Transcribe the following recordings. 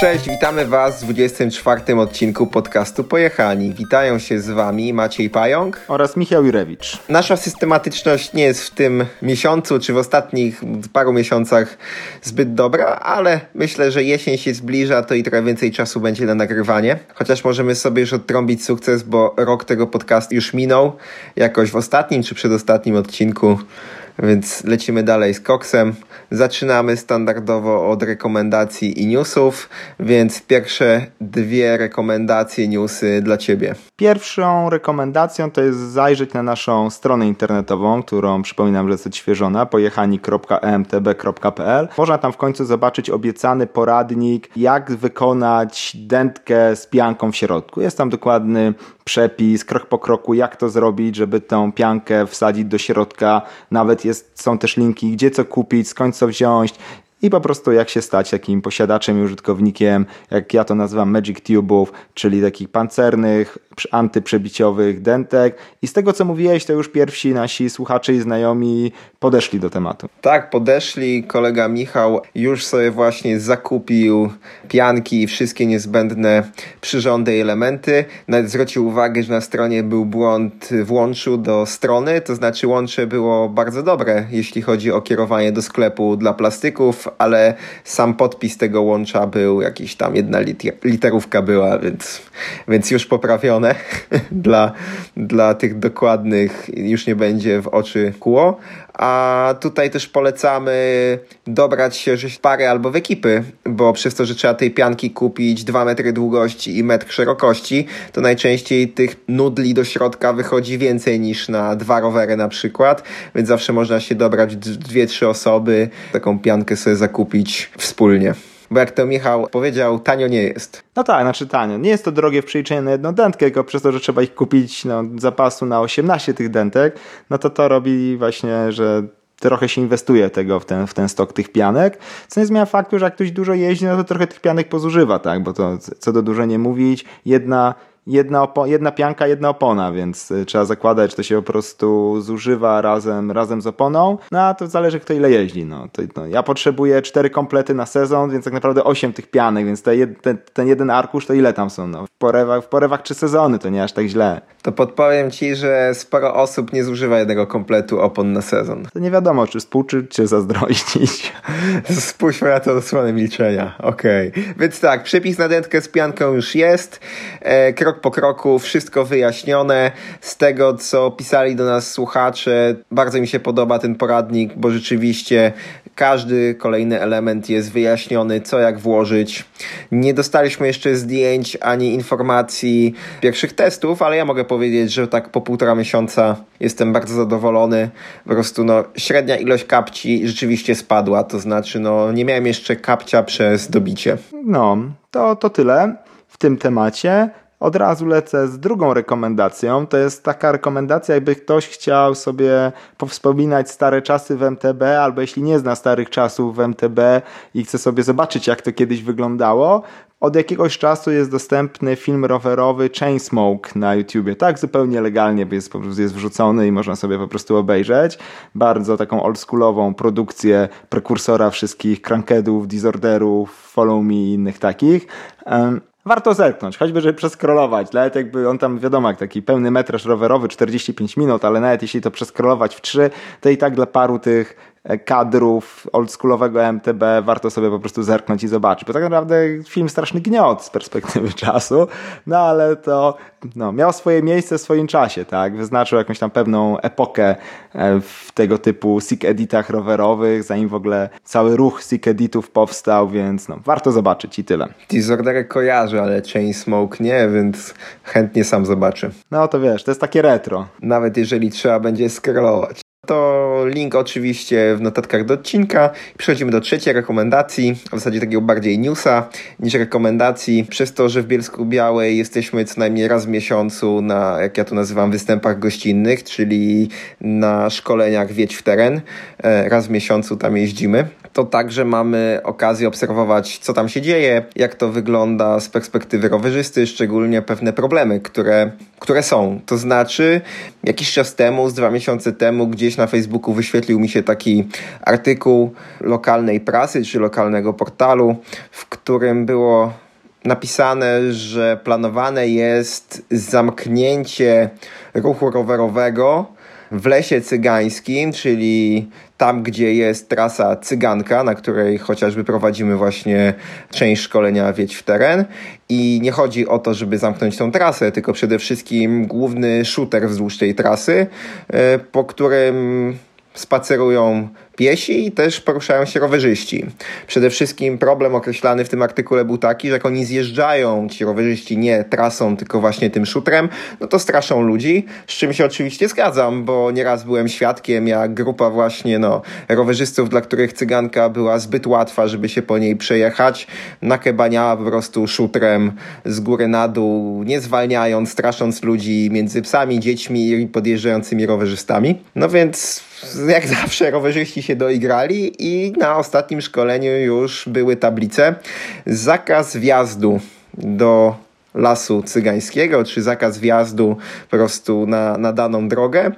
Cześć, witamy Was w 24 odcinku podcastu Pojechani. Witają się z Wami Maciej Pająk oraz Michał Jurewicz. Nasza systematyczność nie jest w tym miesiącu czy w ostatnich paru miesiącach zbyt dobra, ale myślę, że jesień się zbliża, to i trochę więcej czasu będzie na nagrywanie. Chociaż możemy sobie już odtrąbić sukces, bo rok tego podcastu już minął. Jakoś w ostatnim czy przedostatnim odcinku więc lecimy dalej z koksem. Zaczynamy standardowo od rekomendacji i newsów, więc pierwsze dwie rekomendacje, newsy dla Ciebie. Pierwszą rekomendacją to jest zajrzeć na naszą stronę internetową, którą przypominam, że jest odświeżona, pojechani.emtb.pl. Można tam w końcu zobaczyć obiecany poradnik, jak wykonać dętkę z pianką w środku. Jest tam dokładny przepis, krok po kroku, jak to zrobić, żeby tę piankę wsadzić do środka. Nawet jest, są też linki, gdzie co kupić, skąd co wziąć i po prostu jak się stać takim posiadaczem i użytkownikiem, jak ja to nazywam Magic Tube'ów, czyli takich pancernych, antyprzebiciowych dentek. I z tego, co mówiłeś, to już pierwsi nasi słuchacze i znajomi podeszli do tematu. Tak, podeszli. Kolega Michał już sobie właśnie zakupił pianki i wszystkie niezbędne przyrządy i elementy. Nawet zwrócił uwagę, że na stronie był błąd w łączu do strony, to znaczy łącze było bardzo dobre, jeśli chodzi o kierowanie do sklepu dla plastyków, ale sam podpis tego łącza był jakiś tam jedna literówka była, więc, więc już poprawione dla, dla tych dokładnych już nie będzie w oczy kło. A tutaj też polecamy dobrać się że pary albo w ekipy, bo przez to, że trzeba tej pianki kupić 2 metry długości i metr szerokości, to najczęściej tych nudli do środka wychodzi więcej niż na dwa rowery na przykład, więc zawsze można się dobrać dwie, trzy osoby, taką piankę sobie zakupić wspólnie. Bo jak to Michał powiedział, tanio nie jest. No tak, znaczy tanio. Nie jest to drogie w przeliczeniu na jedną dętkę, tylko przez to, że trzeba ich kupić no, zapasu na 18 tych dętek, no to to robi właśnie, że trochę się inwestuje tego w ten, w ten stok tych pianek, co nie zmienia faktu, że jak ktoś dużo jeździ, no to trochę tych pianek pozużywa, tak, bo to co do dużo nie mówić, jedna jedna, jedna pianka, jedna opona, więc y, trzeba zakładać, że to się po prostu zużywa razem, razem z oponą. No a to zależy kto ile jeździ. No. To, no, ja potrzebuję cztery komplety na sezon, więc tak naprawdę osiem tych pianek, więc te, ten, ten jeden arkusz to ile tam są? No. W, porewach, w porewach trzy sezony, to nie aż tak źle. To podpowiem ci, że sporo osób nie zużywa jednego kompletu opon na sezon. To nie wiadomo, czy współczyć, czy zazdrościć. Spójrzmy na to dosłowne milczenia. Okej. Okay. Więc tak, przepis na dętkę z pianką już jest. E, krok po kroku, wszystko wyjaśnione. Z tego, co pisali do nas słuchacze, bardzo mi się podoba ten poradnik, bo rzeczywiście każdy kolejny element jest wyjaśniony, co jak włożyć. Nie dostaliśmy jeszcze zdjęć ani informacji pierwszych testów, ale ja mogę powiedzieć, że tak po półtora miesiąca jestem bardzo zadowolony. Po prostu no, średnia ilość kapci rzeczywiście spadła, to znaczy no, nie miałem jeszcze kapcia przez dobicie. No, to, to tyle w tym temacie. Od razu lecę z drugą rekomendacją. To jest taka rekomendacja, jakby ktoś chciał sobie powspominać stare czasy w MTB, albo jeśli nie zna starych czasów w MTB i chce sobie zobaczyć, jak to kiedyś wyglądało, od jakiegoś czasu jest dostępny film rowerowy Chainsmoke na YouTubie. Tak, zupełnie legalnie jest, jest wrzucony i można sobie po prostu obejrzeć. Bardzo taką oldschoolową produkcję prekursora wszystkich crankedów, disorderów, follow me i innych takich warto zerknąć, choćby żeby przeskrolować. Nawet jakby on tam, wiadomo, jak taki pełny metraż rowerowy, 45 minut, ale nawet jeśli to przeskrolować w 3, to i tak dla paru tych kadrów oldschoolowego MTB warto sobie po prostu zerknąć i zobaczyć, bo tak naprawdę film straszny gniot z perspektywy czasu, no ale to no, miał swoje miejsce w swoim czasie, tak, wyznaczył jakąś tam pewną epokę e, w tego typu sick editach rowerowych, zanim w ogóle cały ruch sick editów powstał, więc no, warto zobaczyć i tyle. Disorderek kojarzę, ale Chainsmoke nie, więc chętnie sam zobaczę. No to wiesz, to jest takie retro. Nawet jeżeli trzeba będzie scrollować to link oczywiście w notatkach do odcinka. Przechodzimy do trzeciej rekomendacji, w zasadzie takiego bardziej newsa niż rekomendacji. Przez to, że w Bielsku Białej jesteśmy co najmniej raz w miesiącu na, jak ja to nazywam, występach gościnnych, czyli na szkoleniach Wiedź w teren. E, raz w miesiącu tam jeździmy. To także mamy okazję obserwować, co tam się dzieje, jak to wygląda z perspektywy rowerzysty, szczególnie pewne problemy, które które są. To znaczy, jakiś czas temu, z dwa miesiące temu, gdzieś na Facebooku wyświetlił mi się taki artykuł lokalnej prasy czy lokalnego portalu, w którym było napisane, że planowane jest zamknięcie ruchu rowerowego w lesie cygańskim, czyli tam, gdzie jest trasa cyganka, na której chociażby prowadzimy właśnie część szkolenia Wiedź w teren. I nie chodzi o to, żeby zamknąć tą trasę, tylko przede wszystkim główny shooter wzdłuż tej trasy, e, po którym spacerują piesi i też poruszają się rowerzyści. Przede wszystkim problem określany w tym artykule był taki, że jak oni zjeżdżają, ci rowerzyści nie trasą, tylko właśnie tym szutrem, no to straszą ludzi, z czym się oczywiście zgadzam, bo nieraz byłem świadkiem, jak grupa właśnie no, rowerzystów, dla których cyganka była zbyt łatwa, żeby się po niej przejechać, nakebaniała po prostu szutrem z góry na dół, nie zwalniając, strasząc ludzi między psami, dziećmi i podjeżdżającymi rowerzystami. No więc jak zawsze rowerzyści się doigrali i na ostatnim szkoleniu już były tablice. Zakaz wjazdu do lasu cygańskiego, czy zakaz wjazdu po prostu na, na daną drogę.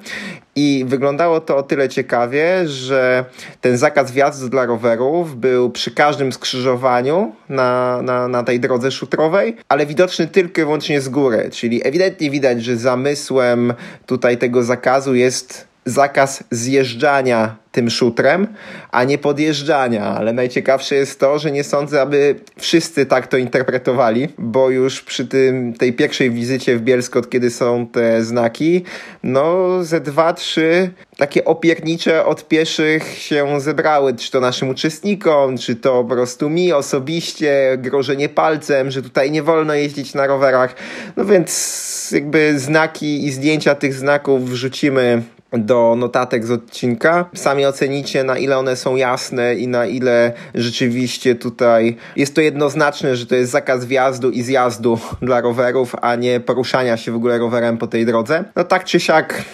I wyglądało to o tyle ciekawie, że ten zakaz wjazdu dla rowerów był przy każdym skrzyżowaniu na, na, na tej drodze szutrowej, ale widoczny tylko i wyłącznie z góry. Czyli ewidentnie widać, że zamysłem tutaj tego zakazu jest zakaz zjeżdżania tym szutrem, a nie podjeżdżania. Ale najciekawsze jest to, że nie sądzę, aby wszyscy tak to interpretowali, bo już przy tym, tej pierwszej wizycie w Bielskot, kiedy są te znaki, no ze dwa, trzy takie opiernicze od pieszych się zebrały, czy to naszym uczestnikom, czy to po prostu mi osobiście, grożenie palcem, że tutaj nie wolno jeździć na rowerach. No więc jakby znaki i zdjęcia tych znaków wrzucimy do notatek z odcinka. Sami ocenicie, na ile one są jasne i na ile rzeczywiście tutaj jest to jednoznaczne, że to jest zakaz wjazdu i zjazdu dla rowerów, a nie poruszania się w ogóle rowerem po tej drodze. No tak czy siak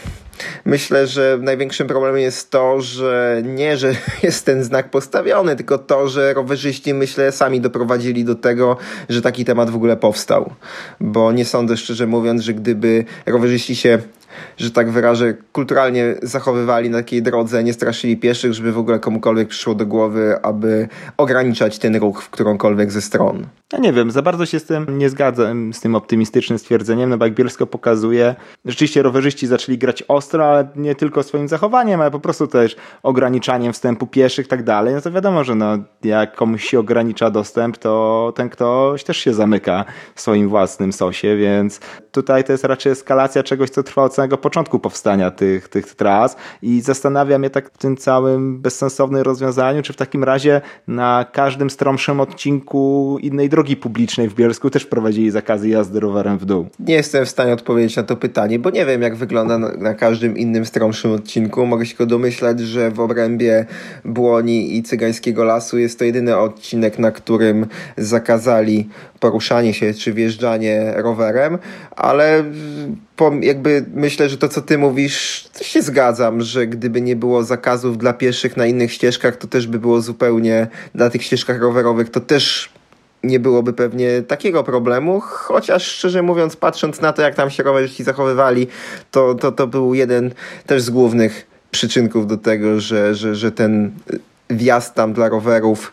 Myślę, że największym problemem jest to, że nie, że jest ten znak postawiony, tylko to, że rowerzyści, myślę, sami doprowadzili do tego, że taki temat w ogóle powstał. Bo nie sądzę, szczerze mówiąc, że gdyby rowerzyści się że tak wyrażę, kulturalnie zachowywali na takiej drodze, nie straszyli pieszych, żeby w ogóle komukolwiek przyszło do głowy, aby ograniczać ten ruch w którąkolwiek ze stron. Ja nie wiem, za bardzo się z tym nie zgadzam, z tym optymistycznym stwierdzeniem, no bo jak Bielsko pokazuje, rzeczywiście rowerzyści zaczęli grać ostro, ale nie tylko swoim zachowaniem, ale po prostu też ograniczaniem wstępu pieszych i tak dalej, no to wiadomo, że no, jak komuś się ogranicza dostęp, to ten ktoś też się zamyka w swoim własnym sosie, więc tutaj to jest raczej eskalacja czegoś, co trwa od początku powstania tych, tych tras i zastanawiam się tak w tym całym bezsensownym rozwiązaniu, czy w takim razie na każdym stromszym odcinku innej drogi publicznej w Bielsku też prowadzili zakazy jazdy rowerem w dół. Nie jestem w stanie odpowiedzieć na to pytanie, bo nie wiem jak wygląda na, na każdym innym stromszym odcinku. Mogę się tylko domyślać, że w obrębie Błoni i Cygańskiego Lasu jest to jedyny odcinek, na którym zakazali poruszanie się czy wjeżdżanie rowerem, ale jakby myślę, że to co ty mówisz, to się zgadzam, że gdyby nie było zakazów dla pieszych na innych ścieżkach, to też by było zupełnie na tych ścieżkach rowerowych, to też nie byłoby pewnie takiego problemu, chociaż szczerze mówiąc, patrząc na to, jak tam się rowerzyści zachowywali, to, to, to był jeden też z głównych przyczynków do tego, że, że, że ten wjazd tam dla rowerów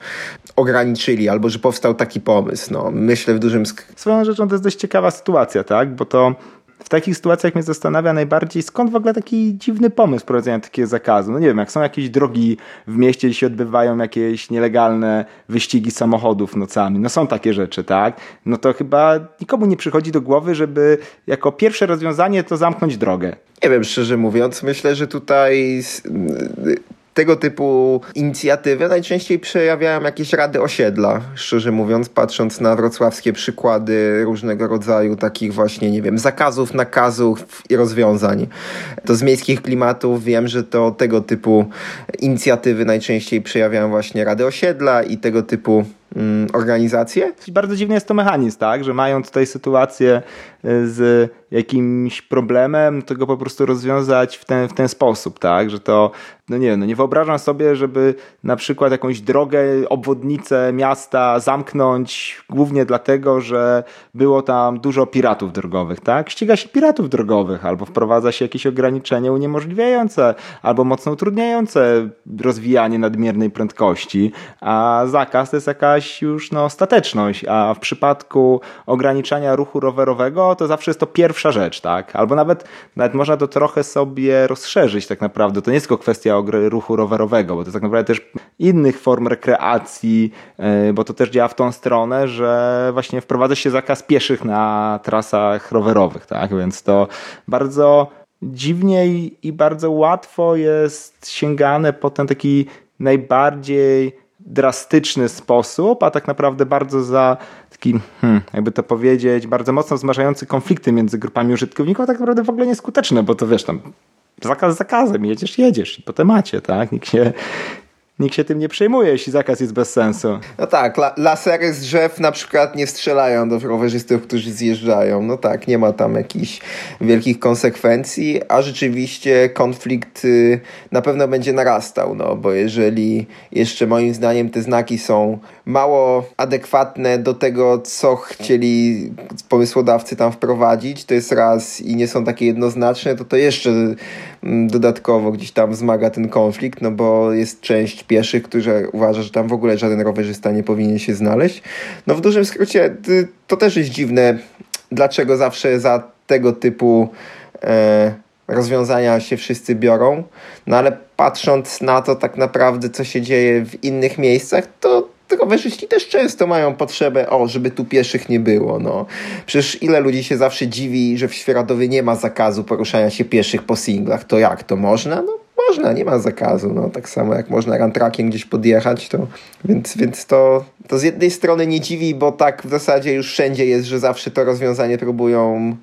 ograniczyli, albo że powstał taki pomysł. No, myślę w dużym... Sk- Swoją rzeczą to jest dość ciekawa sytuacja, tak? Bo to w takich sytuacjach mnie zastanawia najbardziej, skąd w ogóle taki dziwny pomysł prowadzenia takiego zakazu. No nie wiem, jak są jakieś drogi w mieście, gdzie się odbywają jakieś nielegalne wyścigi samochodów nocami, no są takie rzeczy, tak? No to chyba nikomu nie przychodzi do głowy, żeby jako pierwsze rozwiązanie to zamknąć drogę. Nie wiem, szczerze mówiąc, myślę, że tutaj tego typu inicjatywy najczęściej przejawiają jakieś rady osiedla, szczerze mówiąc, patrząc na wrocławskie przykłady różnego rodzaju takich właśnie, nie wiem, zakazów, nakazów i rozwiązań. To z miejskich klimatów wiem, że to tego typu inicjatywy najczęściej przejawiają właśnie rady osiedla i tego typu mm, organizacje. Bardzo dziwny jest to mechanizm, tak, że mają tutaj sytuację y, z jakimś problemem, to go po prostu rozwiązać w ten, w ten sposób, tak, że to, no nie wiem, no nie wyobrażam sobie, żeby na przykład jakąś drogę, obwodnicę miasta zamknąć głównie dlatego, że było tam dużo piratów drogowych, tak, ściga się piratów drogowych, albo wprowadza się jakieś ograniczenie uniemożliwiające, albo mocno utrudniające rozwijanie nadmiernej prędkości, a zakaz to jest jakaś już no, stateczność, a w przypadku ograniczania ruchu rowerowego to zawsze jest to pierwsza rzecz, tak? Albo nawet, nawet można to trochę sobie rozszerzyć tak naprawdę. To nie jest tylko kwestia ruchu rowerowego, bo to jest tak naprawdę też innych form rekreacji, e, bo to też działa w tą stronę, że właśnie wprowadza się zakaz pieszych na trasach rowerowych, tak? Więc to bardzo dziwnie i bardzo łatwo jest sięgane po ten taki najbardziej drastyczny sposób, a tak naprawdę bardzo za taki, hmm, jakby to powiedzieć, bardzo mocno wzmażający konflikty między grupami użytkowników, a tak naprawdę w ogóle nieskuteczne, bo to wiesz, tam zakaz zakazem, jedziesz, jedziesz i po temacie, tak? Nikt się, nikt się tym nie przejmuje, jeśli zakaz jest bez sensu. No tak, la lasery z drzew na przykład nie strzelają do rowerzystów, którzy zjeżdżają. No tak, nie ma tam jakichś wielkich konsekwencji, a rzeczywiście konflikt y, na pewno będzie narastał, no bo jeżeli jeszcze moim zdaniem te znaki są mało adekwatne do tego, co chcieli pomysłodawcy tam wprowadzić, to jest raz i nie są takie jednoznaczne, to to jeszcze mm, dodatkowo gdzieś tam wzmaga ten konflikt, no bo jest część pieszych, którzy uważa, że tam w ogóle żaden rowerzysta nie powinien się znaleźć. No w dużym skrócie to też jest dziwne, dlaczego zawsze za tego typu e, rozwiązania się wszyscy biorą, no ale patrząc na to tak naprawdę, co się dzieje w innych miejscach, to rowerzyści też często mają potrzebę, o, żeby tu pieszych nie było, no. Przecież ile ludzi się zawsze dziwi, że w Świeradowie nie ma zakazu poruszania się pieszych po singlach, to jak, to można? No można, nie ma zakazu, no. Tak samo jak można rantrakiem gdzieś podjechać, to... Więc, więc to, to z jednej strony nie dziwi, bo tak w zasadzie już wszędzie jest, że zawsze to rozwiązanie próbują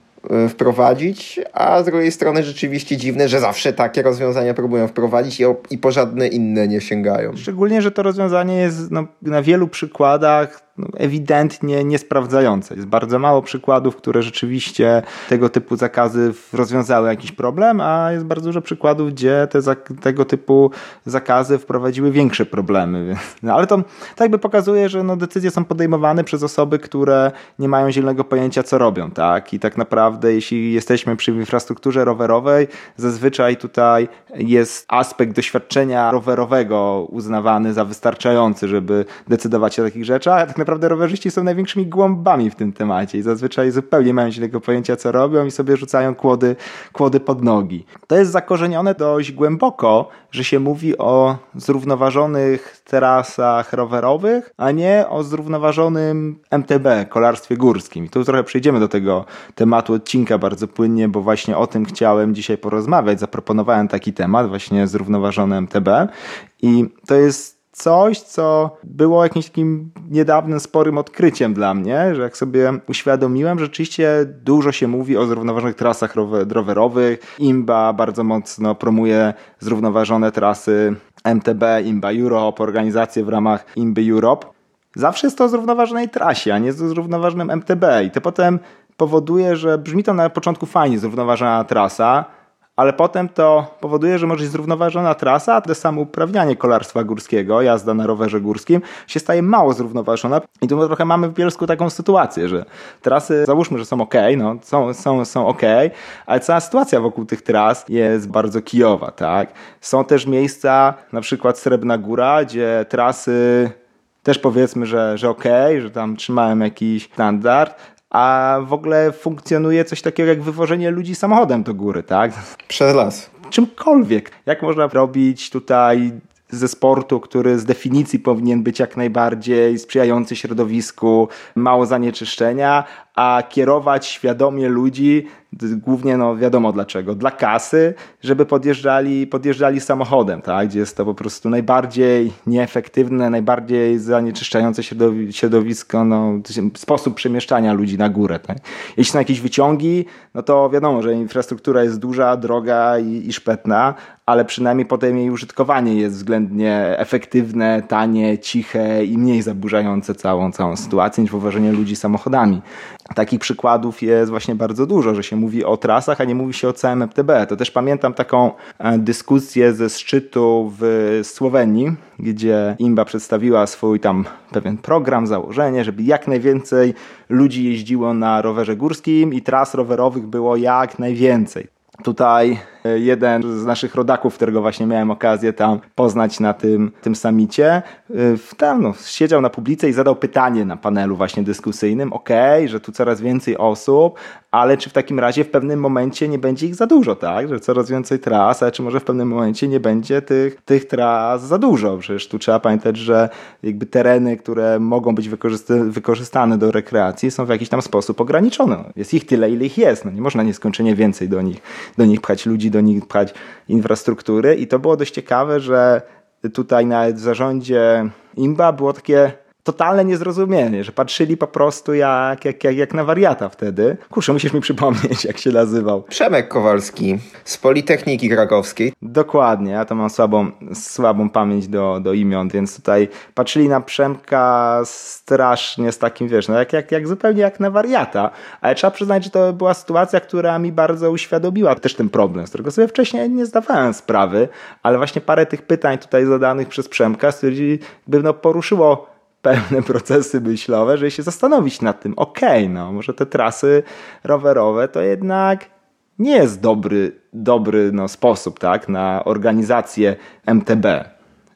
wprowadzić, a z drugiej strony rzeczywiście dziwne, że zawsze takie rozwiązania próbują wprowadzić i, i po żadne inne nie sięgają. Szczególnie, że to rozwiązanie jest no, na wielu przykładach no, ewidentnie niesprawdzające. Jest bardzo mało przykładów, które rzeczywiście tego typu zakazy rozwiązały jakiś problem, a jest bardzo dużo przykładów, gdzie te tego typu zakazy wprowadziły większe problemy. No, ale to tak jakby pokazuje, że no, decyzje są podejmowane przez osoby, które nie mają zielonego pojęcia, co robią. Tak? I tak naprawdę, jeśli jesteśmy przy infrastrukturze rowerowej, zazwyczaj tutaj jest aspekt doświadczenia rowerowego uznawany za wystarczający, żeby decydować o takich rzeczach. A tak naprawdę rowerzyści są największymi głąbami w tym temacie i zazwyczaj zupełnie mają źle pojęcia, co robią i sobie rzucają kłody, kłody pod nogi. To jest zakorzenione dość głęboko, że się mówi o zrównoważonych trasach rowerowych, a nie o zrównoważonym MTB, kolarstwie górskim. I tu trochę przejdziemy do tego tematu odcinka bardzo płynnie, bo właśnie o tym chciałem dzisiaj porozmawiać. Zaproponowałem taki temat, właśnie zrównoważony MTB. I to jest coś, co było jakimś takim niedawnym, sporym odkryciem dla mnie, że jak sobie uświadomiłem, że rzeczywiście dużo się mówi o zrównoważonych trasach rowerowych. Imba bardzo mocno promuje zrównoważone trasy MTB, Imba Europe, organizacje w ramach Imby Europe. Zawsze jest to o zrównoważonej trasie, a nie zrównoważonym MTB. I to potem powoduje, że brzmi to na początku fajnie, zrównoważona trasa, ale potem to powoduje, że może być zrównoważona trasa, a to samo uprawnianie kolarstwa górskiego, jazda na rowerze górskim się staje mało zrównoważona i tu trochę mamy w Bielsku taką sytuację, że trasy załóżmy, że są ok, no są, są, są ok, ale cała sytuacja wokół tych tras jest bardzo kijowa, tak? Są też miejsca, na przykład Srebrna Góra, gdzie trasy też powiedzmy, że, że okej, okay, że tam trzymałem jakiś standard, a w ogóle funkcjonuje coś takiego jak wywożenie ludzi samochodem do góry, tak? Przez las. Czymkolwiek. Jak można robić tutaj ze sportu, który z definicji powinien być jak najbardziej sprzyjający środowisku, mało zanieczyszczenia, a kierować świadomie ludzi głównie no wiadomo dlaczego, dla kasy, żeby podjeżdżali, podjeżdżali samochodem, tak? gdzie jest to po prostu najbardziej nieefektywne, najbardziej zanieczyszczające środowisko, no, sposób przemieszczania ludzi na górę. Tak? Jeśli są jakieś wyciągi, no to wiadomo, że infrastruktura jest duża, droga i, i szpetna, ale przynajmniej potem jej użytkowanie jest względnie efektywne, tanie, ciche i mniej zaburzające całą, całą sytuację niż poważenie ludzi samochodami. Takich przykładów jest właśnie bardzo dużo, że się mówi o trasach, a nie mówi się o całym MTB. To też pamiętam taką e, dyskusję ze szczytu w Słowenii, gdzie Imba przedstawiła swój tam pewien program, założenie, żeby jak najwięcej ludzi jeździło na rowerze górskim i tras rowerowych było jak najwięcej. Tutaj jeden z naszych rodaków, którego właśnie miałem okazję tam poznać na tym, tym samicie, e, tam no, siedział na publice i zadał pytanie na panelu właśnie dyskusyjnym. Okay, że tu coraz więcej osób, ale czy w takim razie w pewnym momencie nie będzie ich za dużo, tak? Że coraz więcej tras, ale czy może w pewnym momencie nie będzie tych, tych tras za dużo? Przecież tu trzeba pamiętać, że jakby tereny, które mogą być wykorzystane do rekreacji są w jakiś tam sposób ograniczone. Jest ich tyle, ile ich jest. No nie można nieskończenie więcej do nich, do nich pchać ludzi, do nich pchać infrastruktury. I to było dość ciekawe, że tutaj nawet w zarządzie IMBA było takie totalne niezrozumienie, że patrzyli po prostu jak, jak, jak, jak na wariata wtedy. Kurczę, musisz mi przypomnieć, jak się nazywał. Przemek Kowalski z Politechniki Krakowskiej. Dokładnie, ja to mam słabą, słabą pamięć do, do imion, więc tutaj patrzyli na Przemka strasznie z takim, wiesz, no jak, jak, jak zupełnie jak na wariata, ale trzeba przyznać, że to była sytuacja, która mi bardzo uświadomiła też ten problem, z którego sobie wcześniej nie zdawałem sprawy, ale właśnie parę tych pytań tutaj zadanych przez Przemka stwierdzili, by no poruszyło pewne procesy myślowe, żeby się zastanowić nad tym, okej, okay, no może te trasy rowerowe to jednak nie jest dobry, dobry no, sposób tak, na organizację MTB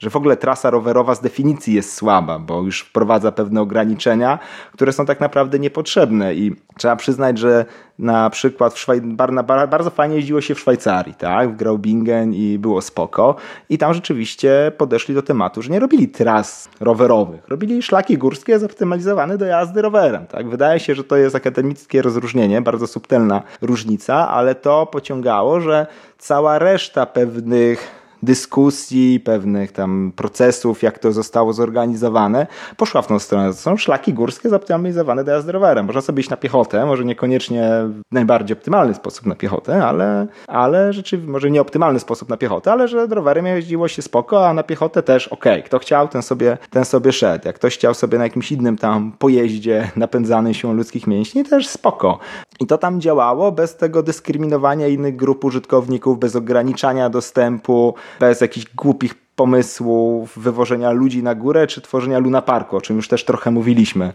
że w ogóle trasa rowerowa z definicji jest słaba, bo już wprowadza pewne ograniczenia, które są tak naprawdę niepotrzebne. I trzeba przyznać, że na przykład w Szwaj- bardzo fajnie jeździło się w Szwajcarii, tak, w Graubingen i było spoko. I tam rzeczywiście podeszli do tematu, że nie robili tras rowerowych, robili szlaki górskie zoptymalizowane do jazdy rowerem, tak. Wydaje się, że to jest akademickie rozróżnienie, bardzo subtelna różnica, ale to pociągało, że cała reszta pewnych dyskusji, pewnych tam procesów, jak to zostało zorganizowane, poszła w tą stronę. To są szlaki górskie zoptymalizowane do jazdy rowerem. Można sobie iść na piechotę, może niekoniecznie w najbardziej optymalny sposób na piechotę, ale, ale rzeczywiście, może nie optymalny sposób na piechotę, ale że rowerem jeździło się spoko, a na piechotę też ok. Kto chciał, ten sobie, ten sobie szedł. Jak ktoś chciał sobie na jakimś innym tam pojeździe napędzanym siłą ludzkich mięśni, też spoko. I to tam działało bez tego dyskryminowania innych grup użytkowników, bez ograniczania dostępu, bez jakichś głupich pomysłów wywożenia ludzi na górę, czy tworzenia Luna Parku, o czym już też trochę mówiliśmy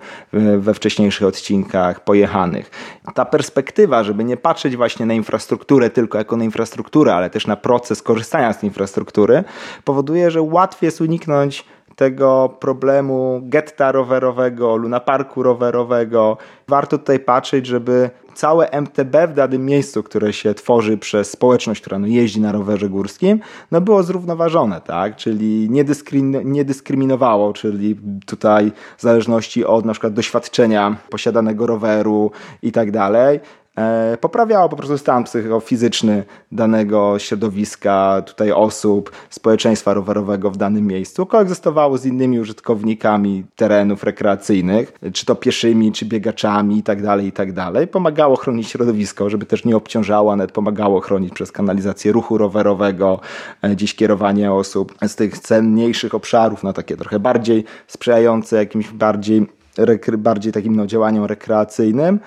we wcześniejszych odcinkach pojechanych. Ta perspektywa, żeby nie patrzeć właśnie na infrastrukturę tylko jako na infrastrukturę, ale też na proces korzystania z infrastruktury, powoduje, że łatwiej jest uniknąć tego problemu getta rowerowego, lunaparku rowerowego. Warto tutaj patrzeć, żeby całe MTB w danym miejscu, które się tworzy przez społeczność, która no jeździ na rowerze górskim, no było zrównoważone, tak? Czyli nie, dyskrymin nie dyskryminowało, czyli tutaj w zależności od na przykład doświadczenia posiadanego roweru i tak dalej, poprawiało po prostu stan psychofizyczny danego środowiska, tutaj osób, społeczeństwa rowerowego w danym miejscu, koegzystowało z innymi użytkownikami terenów rekreacyjnych, czy to pieszymi, czy biegaczami i tak dalej, i tak. Pomagało chronić środowisko, żeby też nie obciążało, nawet pomagało chronić przez kanalizację ruchu rowerowego, e, gdzieś kierowanie osób z tych cenniejszych obszarów na takie trochę bardziej sprzyjające jakimś bardziej bardziej takim no, działaniom rekreacyjnym.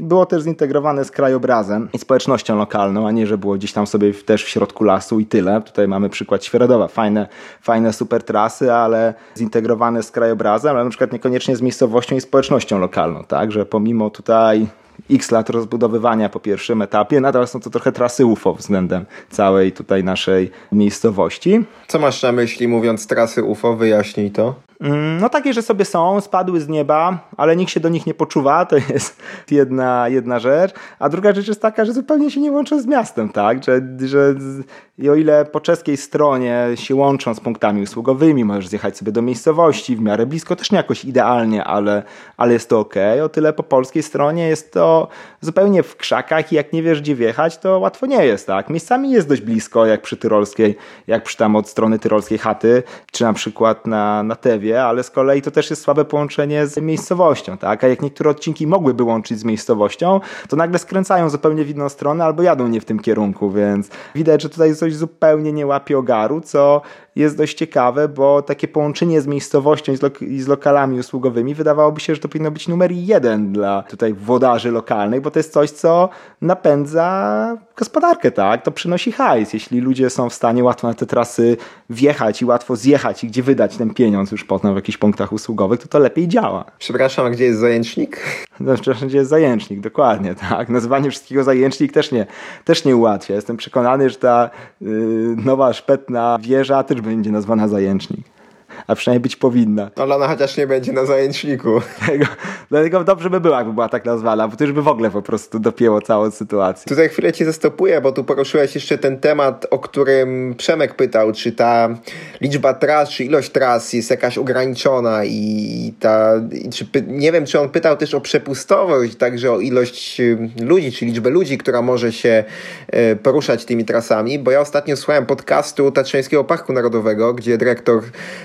Było też zintegrowane z krajobrazem i społecznością lokalną, a nie, że było gdzieś tam sobie też w środku lasu i tyle. Tutaj mamy przykład Świeradowa. Fajne, fajne super trasy, ale zintegrowane z krajobrazem, ale na przykład niekoniecznie z miejscowością i społecznością lokalną, tak? Że pomimo tutaj x lat rozbudowywania po pierwszym etapie, nadal są to trochę trasy UFO względem całej tutaj naszej miejscowości. Co masz na myśli mówiąc trasy UFO? Wyjaśnij to. Mm, no takie, że sobie są, spadły z nieba, ale nikt się do nich nie poczuwa, to jest jedna, jedna rzecz. A druga rzecz jest taka, że zupełnie się nie łączą z miastem, tak? Że, że I o ile po czeskiej stronie się łączą z punktami usługowymi, możesz zjechać sobie do miejscowości w miarę blisko, też nie jakoś idealnie, ale, ale jest to ok. O tyle po polskiej stronie jest to zupełnie w krzakach i jak nie wiesz gdzie wjechać, to łatwo nie jest, tak? Miejscami jest dość blisko, jak przy tyrolskiej, jak przy tam od strony tyrolskiej chaty, czy na przykład na, na Tewie, ale z kolei to też jest słabe połączenie z miejscowością, tak? A jak niektóre odcinki mogłyby łączyć z miejscowością, to nagle skręcają zupełnie w inną stronę albo jadą nie w tym kierunku, więc widać, że tutaj coś zupełnie nie łapie ogaru, co jest dość ciekawe, bo takie połączenie z miejscowością i z, lok- i z lokalami usługowymi wydawałoby się, że to powinno być numer jeden dla tutaj włodarzy lokalnych, bo to jest coś, co napędza gospodarkę, tak? To przynosi hajs. Jeśli ludzie są w stanie łatwo na te trasy wjechać i łatwo zjechać i gdzie wydać ten pieniądz już potem w jakichś punktach usługowych, to to lepiej działa. Przepraszam, a gdzie jest zajęcznik? No, przepraszam, gdzie jest zajęcznik, dokładnie, tak. Nazywanie wszystkiego zajęcznik też nie, też nie ułatwia. Jestem przekonany, że ta yy, nowa szpetna wieża też będzie nazwana zajęcznik a przynajmniej być powinna. Ale ona chociaż nie będzie na zajęczniku. Dlatego, dlatego dobrze by było, jakby była tak nazwana, bo to już by w ogóle po prostu dopięło całą sytuację. Tutaj chwilę cię zastopuję, bo tu poruszyłeś jeszcze ten temat, o którym Przemek pytał, czy ta liczba tras, czy ilość tras jest jakaś ograniczona i ta, i czy, nie wiem, czy on pytał też o przepustowość, także o ilość ludzi, czy liczbę ludzi, która może się e, poruszać tymi trasami, bo ja ostatnio słuchałem podcastu Tatrzańskiego Parku Narodowego, gdzie dyrektor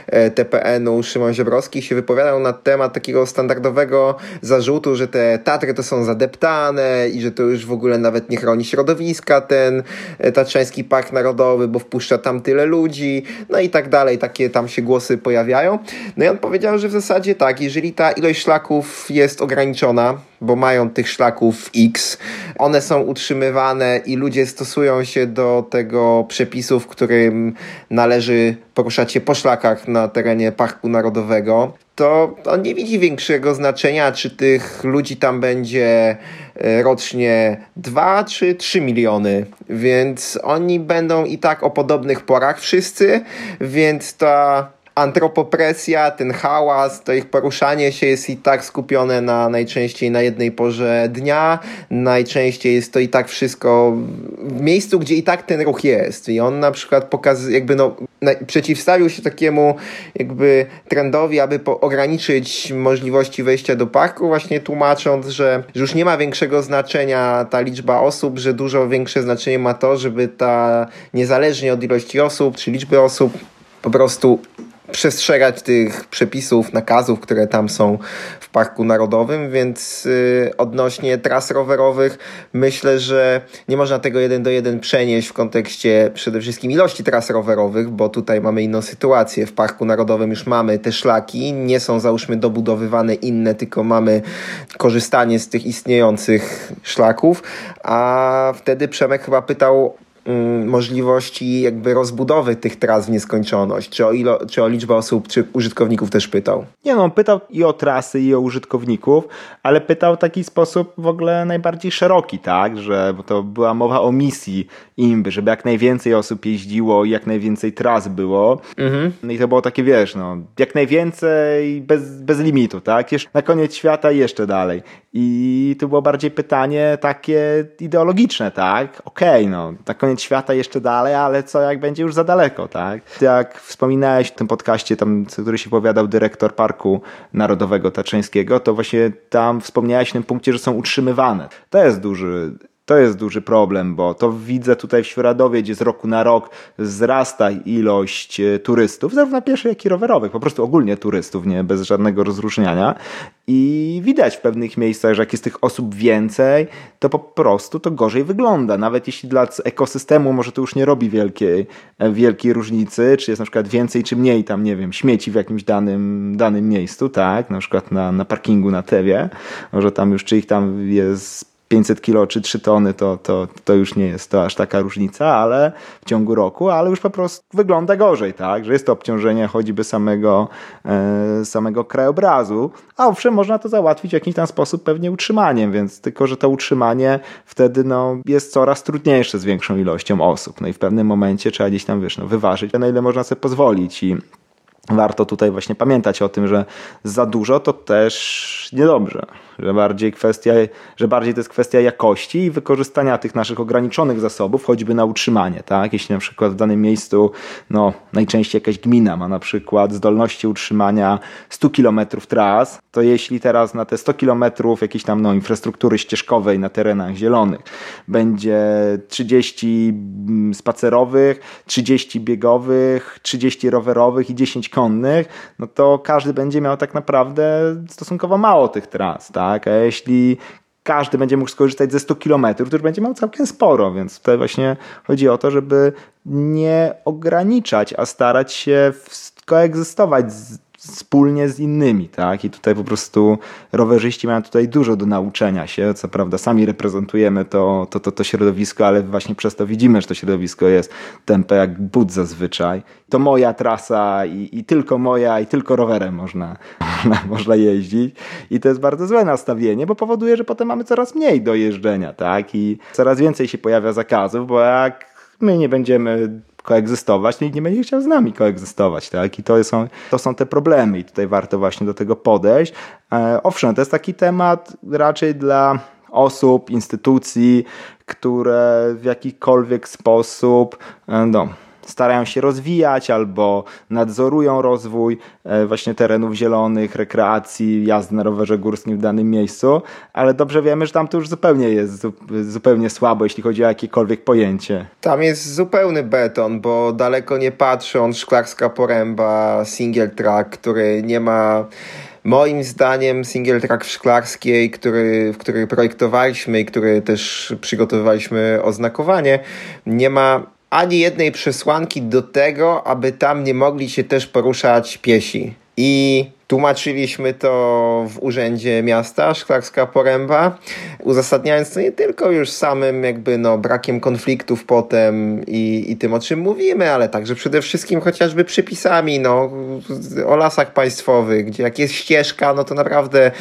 e, TPN-u Szymon Ziobrowski się wypowiadał na temat takiego standardowego zarzutu, że te Tatry to są zadeptane i że to już w ogóle nawet nie chroni środowiska ten e, Tatrzański Park Narodowy, bo wpuszcza tam tyle ludzi, no i tak dalej, takie tam się głosy pojawiają. No i on powiedział, że w zasadzie tak, jeżeli ta ilość szlaków jest ograniczona, bo mają tych szlaków X. One są utrzymywane i ludzie stosują się do tego przepisu, w którym należy poruszać się po szlakach na terenie Parku Narodowego. To on nie widzi większego znaczenia, czy tych ludzi tam będzie e, rocznie 2 czy 3 miliony, więc oni będą i tak o podobnych porach wszyscy, więc ta antropopresja, ten hałas, to ich poruszanie się jest i tak skupione na najczęściej na jednej porze dnia, najczęściej jest to i tak wszystko w miejscu, gdzie i tak ten ruch jest. I on na przykład pokazuje, jakby no przeciwstawił się takiemu jakby trendowi, aby ograniczyć możliwości wejścia do parku, właśnie tłumacząc, że, że już nie ma większego znaczenia ta liczba osób, że dużo większe znaczenie ma to, żeby ta niezależnie od ilości osób czy liczby osób po prostu przestrzegać tych przepisów, nakazów, które tam są w Parku Narodowym, więc yy, odnośnie tras rowerowych myślę, że nie można tego jeden do jeden przenieść w kontekście przede wszystkim ilości tras rowerowych, bo tutaj mamy inną sytuację. W Parku Narodowym już mamy te szlaki, nie są załóżmy dobudowywane inne, tylko mamy korzystanie z tych istniejących szlaków, a wtedy Przemek chyba pytał możliwości jakby rozbudowy tych tras w nieskończoność? Czy o, ilo, czy o liczbę osób, czy użytkowników też pytał? Nie no, pytał i o trasy, i o użytkowników, ale pytał w taki sposób w ogóle najbardziej szeroki, tak? Że bo to była mowa o misji imby, żeby jak najwięcej osób jeździło i jak najwięcej tras było. Mhm. No i to było takie, wiesz, no, jak najwięcej bez, bez limitu, tak? Jeszcze na koniec świata i jeszcze dalej. I to było bardziej pytanie takie ideologiczne, tak? Okej, okay, no, na koniec świata jeszcze dalej, ale co jak będzie już za daleko, tak? Jak wspominałeś w tym podcaście, tam, który się powiadał dyrektor Parku Narodowego Tatrzańskiego, to właśnie tam wspomniałeś w tym punkcie, że są utrzymywane. To jest duży to jest duży problem, bo to widzę tutaj w Świeradowie, gdzie z roku na rok wzrasta ilość e, turystów, zarówno pieszych, jak i rowerowych, po prostu ogólnie turystów, nie bez żadnego rozróżniania. I widać w pewnych miejscach, że jak jest tych osób więcej, to po prostu to gorzej wygląda. Nawet jeśli dla ekosystemu może to już nie robi wielkiej, e, wielkiej różnicy, czy jest na przykład więcej czy mniej tam, nie wiem, śmieci w jakimś danym, danym miejscu, tak, na przykład na, na parkingu na Tewie, może tam już czy ich tam jest 500 kilo czy 3 tony, to, to, to już nie jest to aż taka różnica, ale w ciągu roku, ale już po prostu wygląda gorzej, tak, że jest to obciążenie choćby samego, e, samego krajobrazu, a owszem, można to załatwić w jakiś tam sposób pewnie utrzymaniem, więc tylko, że to utrzymanie wtedy no, jest coraz trudniejsze z większą ilością osób, no i w pewnym momencie trzeba gdzieś tam, wiesz, no, wyważyć, na ile można sobie pozwolić. I warto tutaj właśnie pamiętać o tym, że za dużo to też niedobrze. Że bardziej kwestia, że bardziej to jest kwestia jakości i wykorzystania tych naszych ograniczonych zasobów, choćby na utrzymanie, tak? Jeśli na przykład w danym miejscu, no najczęściej jakaś gmina ma na przykład zdolności utrzymania 100 km tras, to jeśli teraz na te 100 km jakiejś tam no, infrastruktury ścieżkowej na terenach zielonych będzie 30 mm, spacerowych, 30 biegowych, 30 rowerowych i 10 konnych, no to każdy będzie miał tak naprawdę stosunkowo mało tych tras, tak? A jeśli każdy będzie mógł skorzystać ze 100 km, to już będzie miał całkiem sporo, więc tutaj właśnie chodzi o to, żeby nie ograniczać, a starać się koegzystować z wspólnie z innymi, tak? I tutaj po prostu rowerzyści mają tutaj dużo do nauczenia się. Co prawda sami reprezentujemy to, to, to, to środowisko, ale właśnie przez to widzimy, że to środowisko jest tempe jak but zazwyczaj. To moja trasa i, i tylko moja i tylko rowerem można, można, jeździć. I to jest bardzo złe nastawienie, bo powoduje, że potem mamy coraz mniej do jeżdżenia, tak? I coraz więcej się pojawia zakazów, bo jak my nie będziemy koegzystować, to nikt nie będzie chciał z nami koegzystować, tak? I to są, to są te problemy i tutaj warto właśnie do tego podejść. E, owszem, to jest taki temat raczej dla osób, instytucji, które w jakikolwiek sposób e, no, starają się rozwijać albo nadzorują rozwój e, właśnie terenów zielonych, rekreacji, jazdy na rowerze górskim w danym miejscu, ale dobrze wiemy, że tam to już zupełnie jest zupełnie słabo, jeśli chodzi o jakiekolwiek pojęcie. Tam jest zupełny beton, bo daleko nie patrząc, szklarska poręba, single track, który nie ma moim zdaniem single track w Szklarskiej, który, w który projektowaliśmy i który też przygotowywaliśmy oznakowanie, nie ma ani jednej przesłanki do tego, aby tam nie mogli się też poruszać piesi. I Tłumaczyliśmy to w Urzędzie Miasta Szklarska Poręba, uzasadniając to nie tylko już samym jakby no, brakiem konfliktów potem i, i tym, o czym mówimy, ale także przede wszystkim chociażby przypisami no, o lasach państwowych, gdzie jak jest ścieżka, no to naprawdę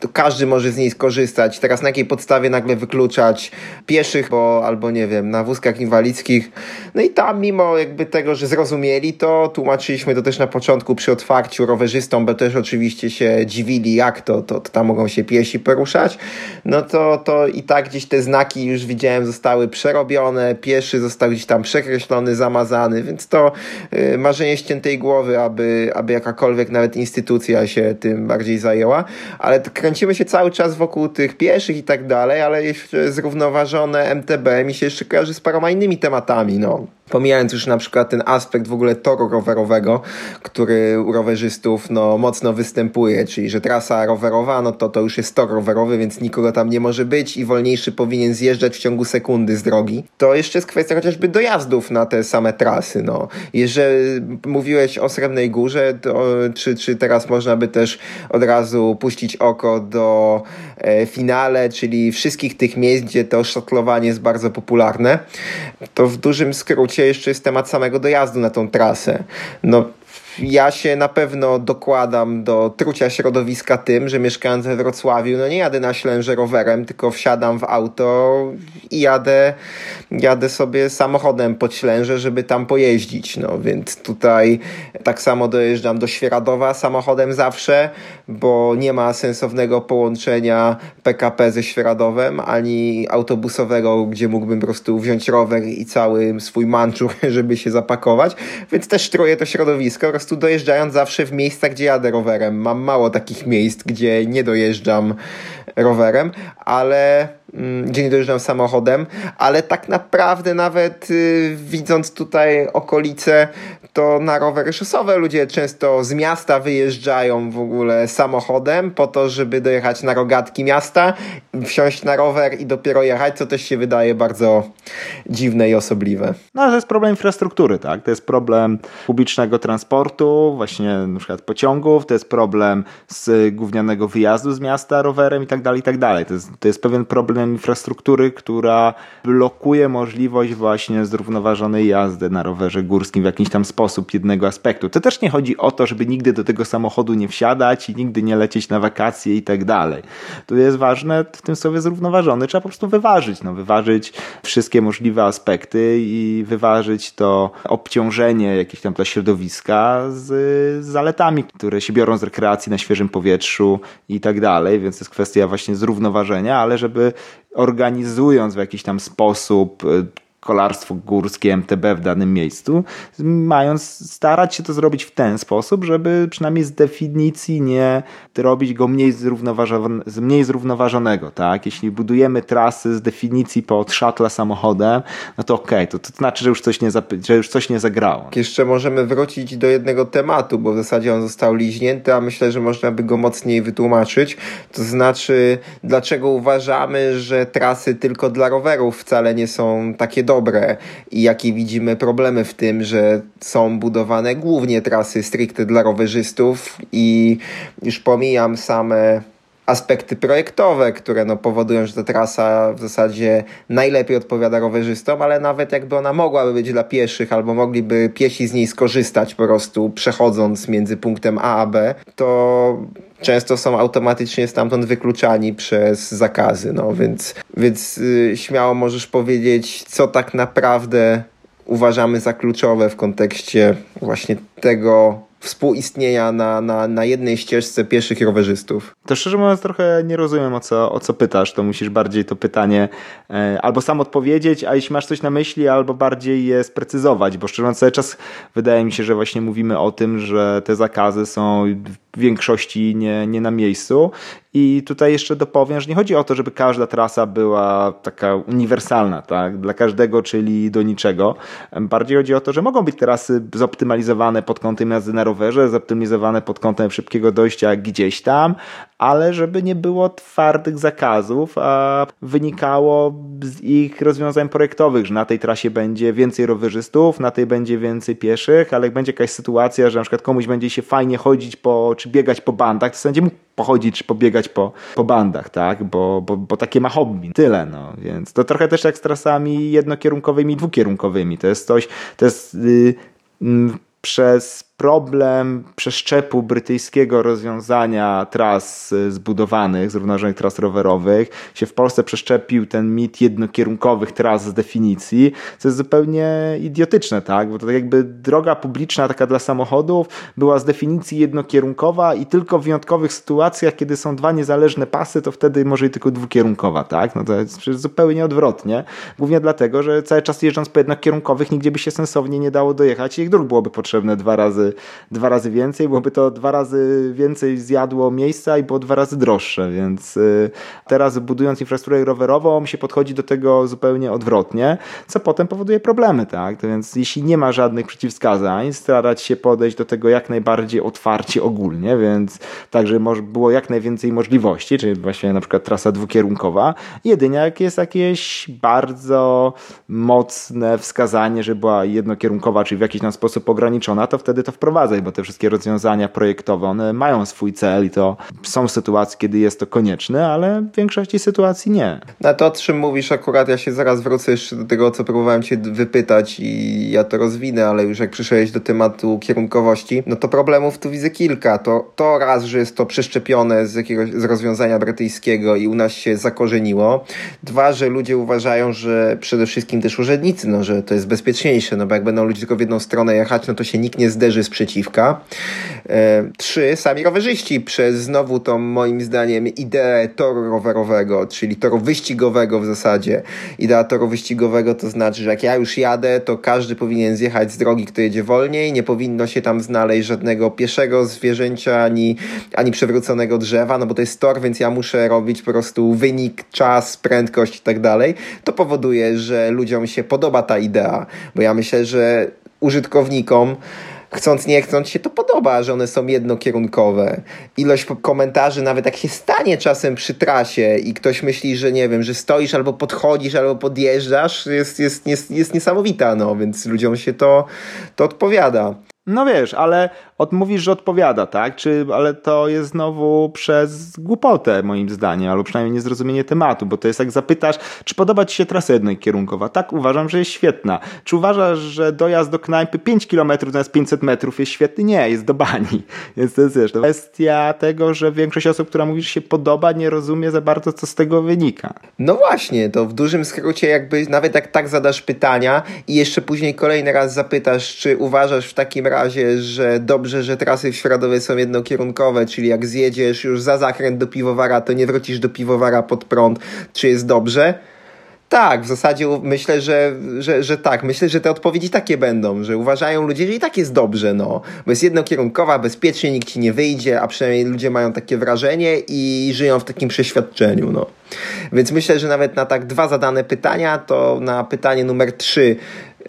to każdy może z niej skorzystać. Teraz na jakiej podstawie nagle wykluczać pieszych, bo albo nie wiem, na wózkach inwalidzkich. No i tam mimo jakby tego, że zrozumieli to, tłumaczyliśmy to też na początku przy otwarciu rowerzystom bo też oczywiście się dziwili, jak to, to, to tam mogą się piesi poruszać, no to, to i tak gdzieś te znaki już widziałem zostały przerobione, pieszy został gdzieś tam przekreślony, zamazany, więc to y, marzenie ściętej głowy, aby, aby jakakolwiek nawet instytucja się tym bardziej zajęła, ale kręcimy się cały czas wokół tych pieszych i tak dalej, ale zrównoważone MTB mi się jeszcze kojarzy z paroma innymi tematami, no. Pomijając już na przykład ten aspekt w ogóle toru rowerowego, który u rowerzystów no, mocno występuje, czyli że trasa rowerowa, no to to już jest tor rowerowy, więc nikogo tam nie może być i wolniejszy powinien zjeżdżać w ciągu sekundy z drogi. To jeszcze jest kwestia chociażby dojazdów na te same trasy. No. Jeżeli mówiłeś o Srebrnej Górze, to, czy, czy teraz można by też od razu puścić oko do e, finale, czyli wszystkich tych miejsc, gdzie to szatlowanie jest bardzo popularne, to w dużym skrócie jeszcze jest temat samego dojazdu na tą trasę. No, ja się na pewno dokładam do trucia środowiska tym, że mieszkając we Wrocławiu, no nie jadę na Ślęże rowerem, tylko wsiadam w auto i jadę, jadę sobie samochodem pod Ślęże, żeby tam pojeździć. No więc tutaj tak samo dojeżdżam do Świeradowa samochodem zawsze, bo nie ma sensownego połączenia PKP ze Świeradowem, ani autobusowego, gdzie mógłbym po prostu wziąć rower i cały swój manczur, żeby się zapakować. Więc też truję to środowisko prostu dojeżdżając zawsze w miejsca, gdzie jadę rowerem. Mam mało takich miejsc, gdzie nie dojeżdżam rowerem, ale gdzie nie dojeżdżam samochodem, ale tak naprawdę nawet y, widząc tutaj okolice, to na rowery szosowe ludzie często z miasta wyjeżdżają w ogóle samochodem po to, żeby dojechać na rogatki miasta, wsiąść na rower i dopiero jechać, co też się wydaje bardzo dziwne i osobliwe. No ale to jest problem infrastruktury, tak? To jest problem publicznego transportu, właśnie na przykład pociągów, to jest problem z gównianego wyjazdu z miasta rowerem i tak dalej, i tak dalej. To jest, to jest pewien problem rozwiązaniem infrastruktury, która blokuje możliwość właśnie zrównoważonej jazdy na rowerze górskim w jakiś tam sposób jednego aspektu. To też nie chodzi o to, żeby nigdy do tego samochodu nie wsiadać i nigdy nie lecieć na wakacje i tak dalej. Tu jest ważne w tym słowie zrównoważony. Trzeba po prostu wyważyć, no, wyważyć wszystkie możliwe aspekty i wyważyć to obciążenie jakieś tam dla środowiska z zaletami, które się biorą z rekreacji na świeżym powietrzu i tak dalej, więc jest kwestia właśnie zrównoważenia, ale żeby organizując w jakiś tam sposób y, kolarstwo górskie MTB w danym miejscu, mając starać się to zrobić w ten sposób, żeby przynajmniej z definicji nie robić go mniej, mniej zrównoważonego. Tak? Jeśli budujemy trasy z definicji pod szatla samochodem, no to okej, okay, to, to znaczy, że już, coś nie że już coś nie zagrało. Jeszcze możemy wrócić do jednego tematu, bo w zasadzie on został liźnięty, a myślę, że można by go mocniej wytłumaczyć. To znaczy, dlaczego uważamy, że trasy tylko dla rowerów wcale nie są takie dobre dobre i jakie widzimy problemy w tym, że są budowane głównie trasy stricte dla rowerzystów i już pomijam same aspekty projektowe, które no powodują, że ta trasa w zasadzie najlepiej odpowiada rowerzystom, ale nawet jakby ona mogłaby być dla pieszych, albo mogliby piesi z niej skorzystać po prostu przechodząc między punktem A a B, to często są automatycznie stamtąd wykluczani przez zakazy, no więc, więc yy, śmiało możesz powiedzieć, co tak naprawdę uważamy za kluczowe w kontekście właśnie tego, współistnienia na, na, na jednej ścieżce pieszych rowerzystów. To szczerze mówiąc trochę nie rozumiem o co, o co pytasz, to musisz bardziej to pytanie e, albo sam odpowiedzieć, a jeśli masz coś na myśli, albo bardziej je sprecyzować, bo szczerze mówiąc cały czas wydaje mi się, że właśnie mówimy o tym, że te zakazy są większości nie, nie na miejscu i tutaj jeszcze dopowiem, że nie chodzi o to, żeby każda trasa była taka uniwersalna, tak? Dla każdego, czyli do niczego. Bardziej chodzi o to, że mogą być trasy zoptymalizowane pod kątem jazdy na rowerze, zoptymalizowane pod kątem szybkiego dojścia gdzieś tam, ale żeby nie było twardych zakazów, a wynikało z ich rozwiązań projektowych, że na tej trasie będzie więcej rowerzystów, na tej będzie więcej pieszych, ale jak będzie jakaś sytuacja, że na przykład komuś będzie się fajnie chodzić po, czy biegać po bandach, to będzie mógł pochodzić czy pobiegać po, po bandach, tak? Bo, bo, bo takie ma hobby. Tyle, no. Więc to trochę też jak z trasami jednokierunkowymi, dwukierunkowymi. To jest coś, to jest yy, yy, przez problem przeszczepu brytyjskiego rozwiązania tras zbudowanych, zrównoważonych tras rowerowych, się w Polsce przeszczepił ten mit jednokierunkowych tras z definicji, co jest zupełnie idiotyczne, tak? Bo to tak jakby droga publiczna taka dla samochodów była z definicji jednokierunkowa i tylko w wyjątkowych sytuacjach, kiedy są dwa niezależne pasy, to wtedy może i tylko dwukierunkowa, tak? No to jest przecież zupełnie odwrotnie. Głównie dlatego, że cały czas jeżdżąc po jednokierunkowych nigdzie by się sensownie nie dało dojechać i ich dróg byłoby potrzebne dwa razy dwa razy więcej, byłoby to dwa razy więcej zjadło miejsca i było dwa razy droższe, więc y, teraz budując infrastrukturę rowerową się podchodzi do tego zupełnie odwrotnie, co potem powoduje problemy, tak? To więc jeśli nie ma żadnych przeciwwskazań, starać się podejść do tego jak najbardziej otwarcie ogólnie, więc tak, żeby było jak najwięcej możliwości, czyli właśnie na przykład trasa dwukierunkowa, jedynie jak jest jakieś bardzo mocne wskazanie, że była jednokierunkowa, czyli w jakiś tam sposób ograniczona, to wtedy to wprowadzać, bo te wszystkie rozwiązania projektowe, one mają swój cel i to są sytuacje, kiedy jest to konieczne, ale w większości sytuacji nie. Na to, o czym mówisz akurat, ja się zaraz wrócę jeszcze do tego, co próbowałem cię wypytać i ja to rozwinę, ale już jak przyszedłeś do tematu kierunkowości, no to problemów tu widzę kilka. To, to raz, że jest to przeszczepione z jakiegoś z rozwiązania brytyjskiego i u nas się zakorzeniło. Dwa, że ludzie uważają, że przede wszystkim też urzędnicy, no, że to jest bezpieczniejsze, no bo jak będą ludzie tylko w jedną stronę jechać, no to się nikt nie zderzy sprzeciwka. E, trzy, sami rowerzyści przez znowu tą moim zdaniem ideę toru rowerowego, czyli toru wyścigowego w zasadzie. Idea toru wyścigowego to znaczy, że jak ja już jadę, to każdy powinien zjechać z drogi, kto jedzie wolniej, nie powinno się tam znaleźć żadnego pieszego zwierzęcia, ani, ani przewróconego drzewa, no bo to jest tor, więc ja muszę robić po prostu wynik, czas, prędkość i tak dalej. To powoduje, że ludziom się podoba ta idea, bo ja myślę, że użytkownikom chcąc nie chcąc się to podoba, że one są jednokierunkowe. Ilość komentarzy, nawet jak się stanie czasem przy trasie i ktoś myśli, że nie wiem, że stoisz albo podchodzisz, albo podjeżdżasz, jest, jest, jest, jest niesamowita, no, więc ludziom się to, to odpowiada. No wiesz, ale od, mówisz, że odpowiada, tak? Czy, ale to jest znowu przez głupotę, moim zdaniem, albo przynajmniej niezrozumienie tematu, bo to jest jak zapytasz, czy podoba Ci się trasa jednokierunkowa? Tak, uważam, że jest świetna. Czy uważasz, że dojazd do knajpy 5 km zamiast 500 metrów jest świetny? Nie, jest do bani. Więc to jest wiesz, to kwestia tego, że większość osób, która mówi, że się podoba, nie rozumie za bardzo, co z tego wynika. No właśnie, to w dużym skrócie jakby nawet jak tak zadasz pytania i jeszcze później kolejny raz zapytasz, czy uważasz w takim razie, że dobrze, że trasy w Środowie są jednokierunkowe, czyli jak zjedziesz już za zakręt do piwowara, to nie wrócisz do piwowara pod prąd, czy jest dobrze? Tak, w zasadzie myślę, że, że, że tak. Myślę, że te odpowiedzi takie będą, że uważają ludzie, że i tak jest dobrze, no. Bo jest jednokierunkowa, bezpiecznie, nikt ci nie wyjdzie, a przynajmniej ludzie mają takie wrażenie i żyją w takim przeświadczeniu, no. Więc myślę, że nawet na tak dwa zadane pytania, to na pytanie numer trzy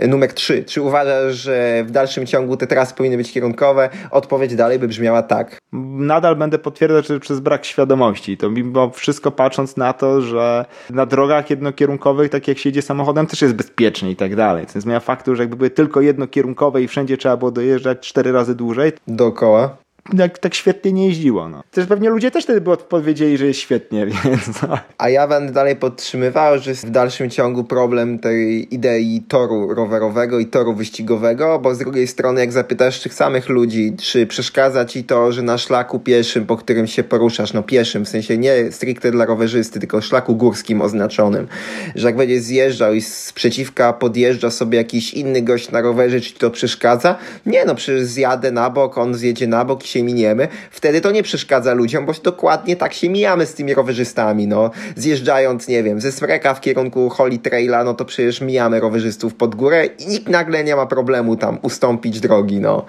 Numer 3. Czy uważasz, że w dalszym ciągu te trasy powinny być kierunkowe? Odpowiedź dalej by brzmiała tak. Nadal będę potwierdzać, że przez brak świadomości. To mimo wszystko patrząc na to, że na drogach jednokierunkowych, tak jak się samochodem, też jest bezpiecznie i tak dalej. To nie zmienia faktu, że jakby były tylko jednokierunkowe i wszędzie trzeba było dojeżdżać cztery razy dłużej. Dookoła jak tak świetnie nie jeździło. No. Też pewnie ludzie też wtedy odpowiedzieli, że jest świetnie, więc... No. A ja będę dalej podtrzymywał, że jest w dalszym ciągu problem tej idei toru rowerowego i toru wyścigowego, bo z drugiej strony jak zapytasz tych samych ludzi, czy przeszkadza ci to, że na szlaku pieszym, po którym się poruszasz, no pieszym, w sensie nie stricte dla rowerzysty, tylko szlaku górskim oznaczonym, że jak będziesz zjeżdżał i z przeciwka podjeżdża sobie jakiś inny gość na rowerze, czy to przeszkadza? Nie, no przecież zjadę na bok, on zjedzie na bok i się miniemy, wtedy to nie przeszkadza ludziom, bo dokładnie tak się mijamy z tymi rowerzystami, no. Zjeżdżając, nie wiem, ze Smreka w kierunku Holy Traila, no to przecież mijamy rowerzystów pod górę i nikt nagle nie ma problemu tam ustąpić drogi, no.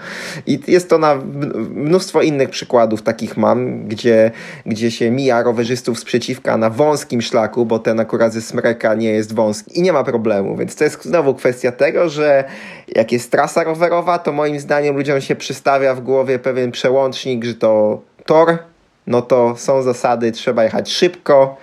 I jest to na mnóstwo innych przykładów takich mam, gdzie, gdzie się mija rowerzystów z przeciwka na wąskim szlaku, bo ten akurat ze Smreka nie jest wąski i nie ma problemu, więc to jest znowu kwestia tego, że jak jest trasa rowerowa, to moim zdaniem ludziom się przystawia w głowie pewien przełącznik, że to tor, no to są zasady, trzeba jechać szybko,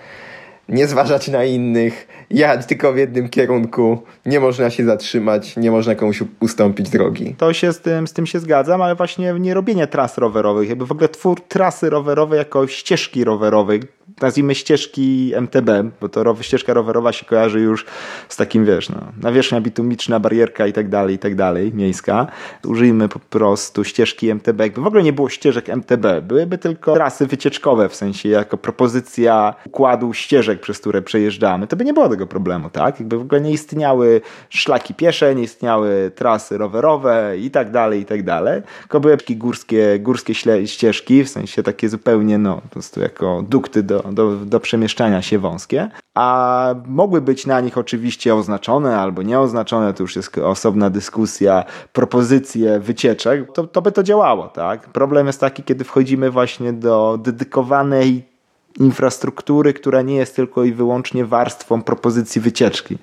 nie zważać na innych, jechać tylko w jednym kierunku, nie można się zatrzymać, nie można komuś ustąpić drogi. To się z tym, z tym się zgadzam, ale właśnie nie robienie tras rowerowych, jakby w ogóle twór trasy rowerowej jako ścieżki rowerowej, nazwijmy ścieżki MTB, bo to row, ścieżka rowerowa się kojarzy już z takim, wiesz, no, nawierzchnia bitumiczna, barierka i tak dalej, i tak dalej, miejska. Użyjmy po prostu ścieżki MTB. Jakby w ogóle nie było ścieżek MTB, byłyby tylko trasy wycieczkowe, w sensie jako propozycja układu ścieżek, przez które przejeżdżamy, to by nie było tego problemu, tak? Jakby w ogóle nie istniały szlaki piesze, nie istniały trasy rowerowe i tak dalej, i tak dalej. Tylko były górskie, górskie ścieżki, w sensie takie zupełnie, no, po prostu jako dukty do, do, do przemieszczania się wąskie, a mogły być na nich oczywiście oznaczone albo nieoznaczone, to już jest osobna dyskusja, propozycje wycieczek, to, to by to działało, tak? Problem jest taki, kiedy wchodzimy właśnie do dedykowanej infrastruktury, która nie jest tylko i wyłącznie warstwą propozycji wycieczki.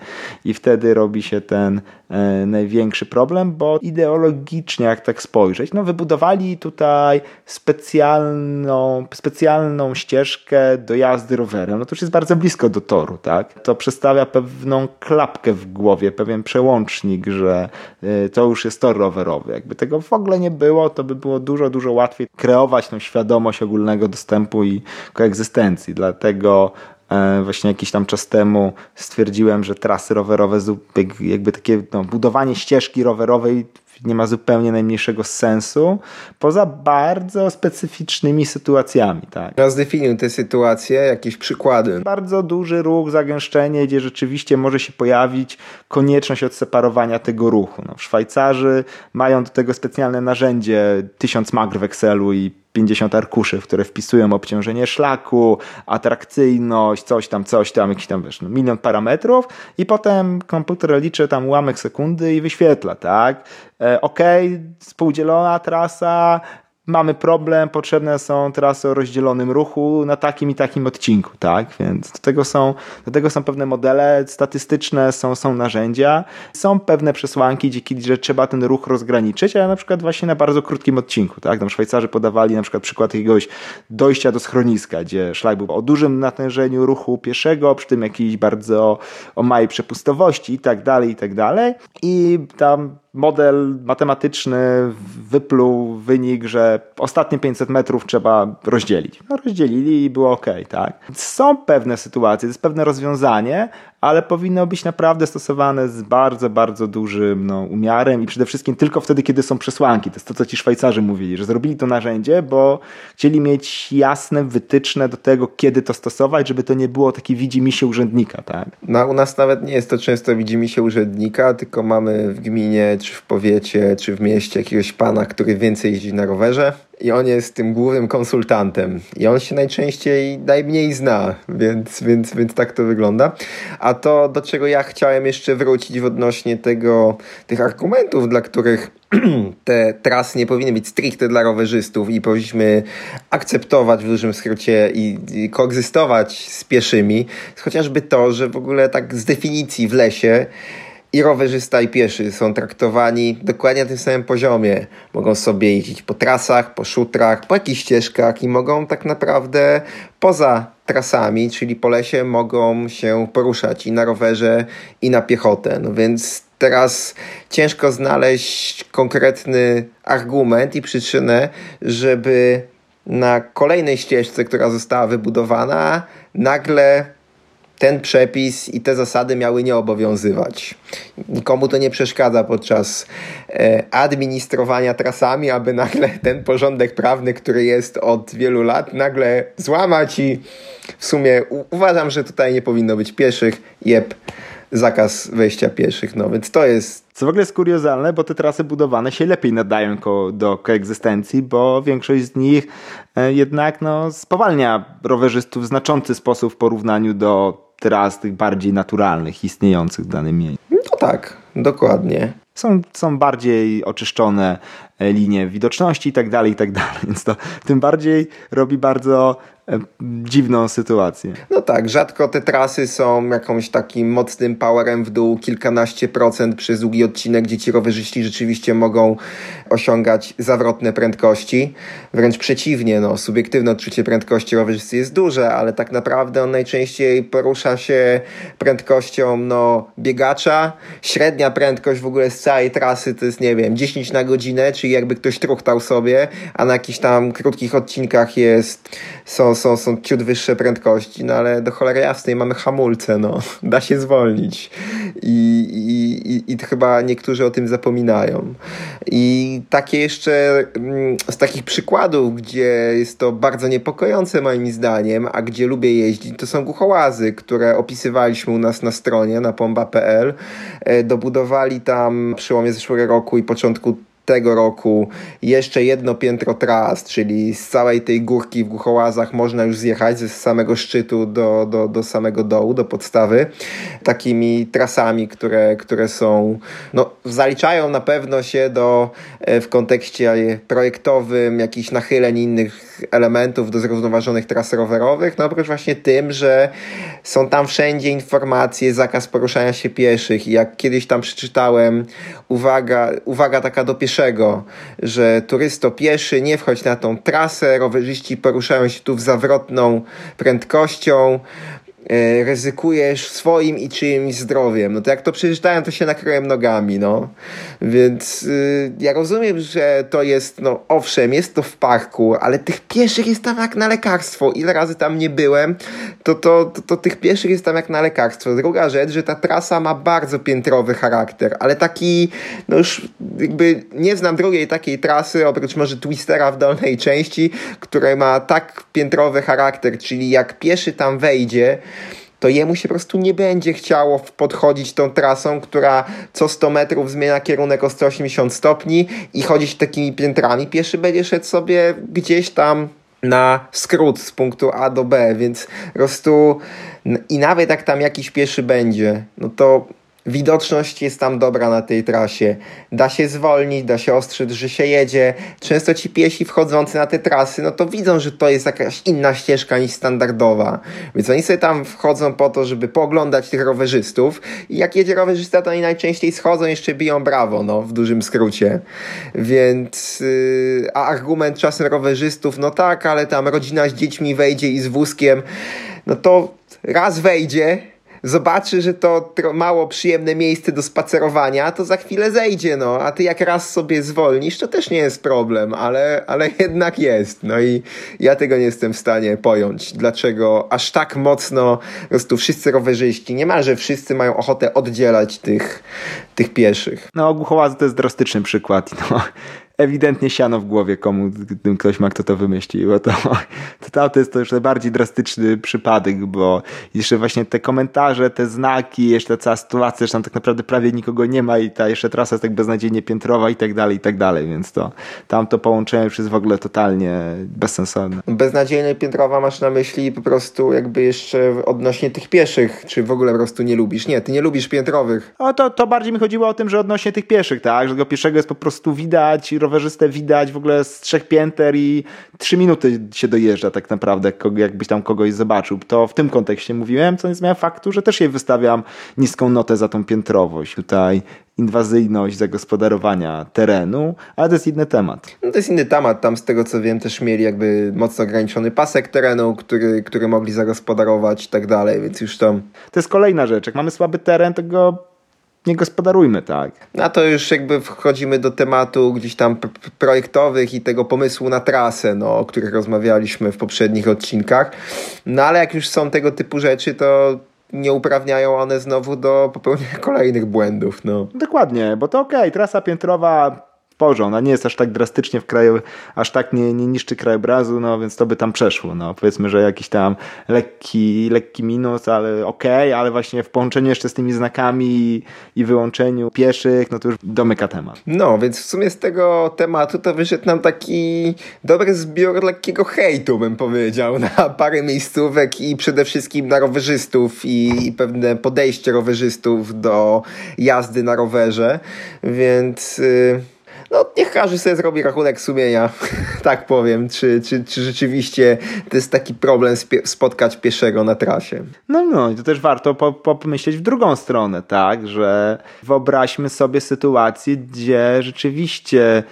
I wtedy robi się ten e, największy problem, bo ideologicznie, jak tak spojrzeć, no wybudowali tutaj specjalną, specjalną ścieżkę do jazdy rowerem. No to już jest bardzo blisko do toru, tak? To przedstawia pewną klapkę w głowie, pewien przełącznik, że e, to już jest tor rowerowy. Jakby tego w ogóle nie było, to by było dużo, dużo łatwiej kreować tą świadomość ogólnego dostępu i koegzystencji Dlatego e, właśnie jakiś tam czas temu stwierdziłem, że trasy rowerowe, jakby takie no, budowanie ścieżki rowerowej nie ma zupełnie najmniejszego sensu, poza bardzo specyficznymi sytuacjami. Tak. No zdefiniuj te sytuacje, jakieś przykłady. Bardzo duży ruch, zagęszczenie, gdzie rzeczywiście może się pojawić konieczność odseparowania tego ruchu. No, Szwajcarzy mają do tego specjalne narzędzie, tysiąc magr w Excelu i 50 arkuszy, w które wpisują obciążenie szlaku, atrakcyjność, coś tam, coś tam, jakiś tam, wiesz, no, milion parametrów i potem komputer liczy tam ułamek sekundy i wyświetla, tak? E, ok, spółdzielona trasa, mamy problem, potrzebne są trasy o rozdzielonym ruchu na takim i takim odcinku, tak? Więc do tego są, do tego są pewne modele statystyczne, są, są narzędzia, są pewne przesłanki, dzięki że trzeba ten ruch rozgraniczyć, ale na przykład właśnie na bardzo krótkim odcinku, tak? Tam Szwajcarzy podawali na przykład przykład jakiegoś dojścia do schroniska, gdzie szlak był o dużym natężeniu ruchu pieszego, przy tym jakiejś bardzo o małej przepustowości i tak dalej, i tak dalej. I tam model matematyczny wypluł wynik, że ostatnie 500 metrów trzeba rozdzielić. No rozdzielili i było ok, tak? Są pewne sytuacje, to jest pewne rozwiązanie, ale powinno być naprawdę stosowane z bardzo, bardzo dużym no, umiarem i przede wszystkim tylko wtedy, kiedy są przesłanki. To jest to, co ci Szwajcarzy mówili, że zrobili to narzędzie, bo chcieli mieć jasne wytyczne do tego, kiedy to stosować, żeby to nie było taki widzi się urzędnika. Tak? No, u nas nawet nie jest to często widzi się urzędnika, tylko mamy w gminie, czy w powiecie, czy w mieście jakiegoś pana, który więcej jeździ na rowerze. I on jest tym głównym konsultantem. I on się najczęściej najmniej zna, więc, więc, więc tak to wygląda. A to, do czego ja chciałem jeszcze wrócić w odnośnie tego, tych argumentów, dla których te trasy nie powinny być stricte dla rowerzystów i powinniśmy akceptować w dużym skrócie i, i koegzystować z pieszymi, chociażby to, że w ogóle tak z definicji w lesie i rowerzysta, i pieszy są traktowani dokładnie na tym samym poziomie. Mogą sobie jeździć po trasach, po szutrach, po jakichś ścieżkach i mogą tak naprawdę poza trasami, czyli po lesie, mogą się poruszać i na rowerze, i na piechotę. No więc teraz ciężko znaleźć konkretny argument i przyczynę, żeby na kolejnej ścieżce, która została wybudowana, nagle ten przepis i te zasady miały nie obowiązywać. Nikomu to nie przeszkadza podczas e, administrowania trasami, aby nagle ten porządek prawny, który jest od wielu lat, nagle złamać i w sumie uważam, że tutaj nie powinno być pieszych. Jeb, zakaz wejścia pieszych, no więc to jest... Co w ogóle jest kuriozalne, bo te trasy budowane się lepiej nadają ko do koegzystencji, bo większość z nich e, jednak no, spowalnia rowerzystów w znaczący sposób w porównaniu do tras tych bardziej naturalnych, istniejących w danym miejscu. No tak, dokładnie. Są, są bardziej oczyszczone e, linie widoczności i tak dalej, i tak dalej. Więc to tym bardziej robi bardzo dziwną sytuację. No tak, rzadko te trasy są jakąś takim mocnym powerem w dół, kilkanaście procent przez długi odcinek, gdzie ci rowerzyści rzeczywiście mogą osiągać zawrotne prędkości. Wręcz przeciwnie, no, subiektywne odczucie prędkości rowerzysty jest duże, ale tak naprawdę on najczęściej porusza się prędkością no, biegacza. Średnia prędkość w ogóle z całej trasy to jest, nie wiem, 10 na godzinę, czyli jakby ktoś truchtał sobie, a na jakichś tam krótkich odcinkach jest, są są, są ciut wyższe prędkości, no ale do cholery jasnej mamy hamulce, no. Da się zwolnić. I, i, i, i chyba niektórzy o tym zapominają. I takie jeszcze mm, z takich przykładów, gdzie jest to bardzo niepokojące moim zdaniem, a gdzie lubię jeździć, to są głuchołazy, które opisywaliśmy u nas na stronie, na pomba.pl. E, dobudowali tam przy przełomie zeszłego roku i początku tego roku jeszcze jedno piętro tras, czyli z całej tej górki w Głuchołazach można już zjechać z samego szczytu do, do, do samego dołu, do podstawy, takimi trasami, które, które są, no, zaliczają na pewno się do, e, w kontekście projektowym, jakichś nachyleń innych elementów do zrównoważonych tras rowerowych, no oprócz właśnie tym, że są tam wszędzie informacje, zakaz poruszania się pieszych. I jak kiedyś tam przeczytałem, uwaga, uwaga taka do pieszego, pierwszego, że turysto pieszy, nie wchodź na tą trasę, rowerzyści poruszają się tu w zawrotną prędkością, ryzykujesz swoim i czyimś zdrowiem. No to jak to przeczytałem, to się nakryłem nogami, no. Więc y, ja rozumiem, że to jest, no owszem, jest to w parku, ale tych pieszych jest tam jak na lekarstwo. Ile razy tam nie byłem, to, to, to, to tych pieszych jest tam jak na lekarstwo. Druga rzecz, że ta trasa ma bardzo piętrowy charakter, ale taki, no już jakby nie znam drugiej takiej trasy, oprócz może Twistera w dolnej części, która ma tak piętrowy charakter, czyli jak pieszy tam wejdzie, to jemu się po prostu nie będzie chciało podchodzić tą trasą, która co 100 metrów zmienia kierunek o 180 stopni i chodzić takimi piętrami. Pieszy będzie szedł sobie gdzieś tam na skrót z punktu A do B, więc po prostu i nawet jak tam jakiś pieszy będzie, no to Widoczność jest tam dobra na tej trasie. Da się zwolnić, da się ostrzec, że się jedzie. Często ci piesi wchodzący na te trasy, no to widzą, że to jest jakaś inna ścieżka niż standardowa. Więc oni sobie tam wchodzą po to, żeby poglądać tych rowerzystów. I jak jedzie rowerzysta, to oni najczęściej schodzą, jeszcze biją brawo, no, w dużym skrócie. Więc, yy, a argument czasem rowerzystów, no tak, ale tam rodzina z dziećmi wejdzie i z wózkiem, no to raz wejdzie, zobaczy, że to mało przyjemne miejsce do spacerowania, to za chwilę zejdzie, no. A ty jak raz sobie zwolnisz, to też nie jest problem, ale, ale jednak jest. No i ja tego nie jestem w stanie pojąć, dlaczego aż tak mocno po prostu wszyscy rowerzyści, niemalże wszyscy mają ochotę oddzielać tych, tych pieszych. No, Głuchołazy to jest drastyczny przykład. No, ewidentnie siano w głowie komu ktoś ma, kto to wymyślił. Bo to, to, to jest to już najbardziej drastyczny przypadek, bo jeszcze właśnie te komentarze, te znaki, jeszcze cała sytuacja, że tam tak naprawdę prawie nikogo nie ma i ta jeszcze trasa jest tak beznadziejnie piętrowa i tak dalej, i tak dalej, więc to tam to połączenie już jest w ogóle totalnie bezsensowne. Beznadziejnie piętrowa masz na myśli po prostu jakby jeszcze odnośnie tych pieszych, czy w ogóle po prostu nie lubisz? Nie, ty nie lubisz piętrowych. O, to, to bardziej mi chodziło o tym, że odnośnie tych pieszych, tak, że tego pieszego jest po prostu widać, rowerzystę widać w ogóle z trzech pięter i trzy minuty się dojeżdża tak naprawdę, jakbyś tam kogoś zobaczył. To w tym kontekście mówiłem, co nie zmienia faktu, że też jej wystawiam niską notę za tą piętrowość. Tutaj inwazyjność zagospodarowania terenu, ale to jest inny temat. No to jest inny temat. Tam z tego co wiem też mieli jakby mocno ograniczony pasek terenu, który, który mogli zagospodarować i tak dalej, więc już tam... To jest kolejna rzecz. Jak mamy słaby teren, to go nie gospodarujmy tak. A to już jakby wchodzimy do tematu gdzieś tam projektowych i tego pomysłu na trasę, no, o których rozmawialiśmy w poprzednich odcinkach. No ale jak już są tego typu rzeczy, to nie uprawniają one znowu do popełnienia kolejnych błędów. No. Dokładnie, bo to okej, okay, trasa piętrowa porządku. Ona nie jest aż tak drastycznie w kraju, aż tak nie, nie niszczy krajobrazu, no więc to by tam przeszło. No powiedzmy, że jakiś tam lekki, lekki minus, ale okej, okay, ale właśnie w połączeniu jeszcze z tymi znakami i, i wyłączeniu pieszych, no to już domyka temat. No, więc w sumie z tego tematu to wyszedł nam taki dobry zbiór lekkiego hejtu, bym powiedział, na parę miejscówek i przede wszystkim na rowerzystów i, i pewne podejście rowerzystów do jazdy na rowerze, więc... Yy no niech każdy sobie zrobi rachunek sumienia, tak powiem, czy, czy, czy rzeczywiście to jest taki problem spotkać pieszego na trasie. No, no, to też warto po, pomyśleć w drugą stronę, tak, że wyobraźmy sobie sytuację, gdzie rzeczywiście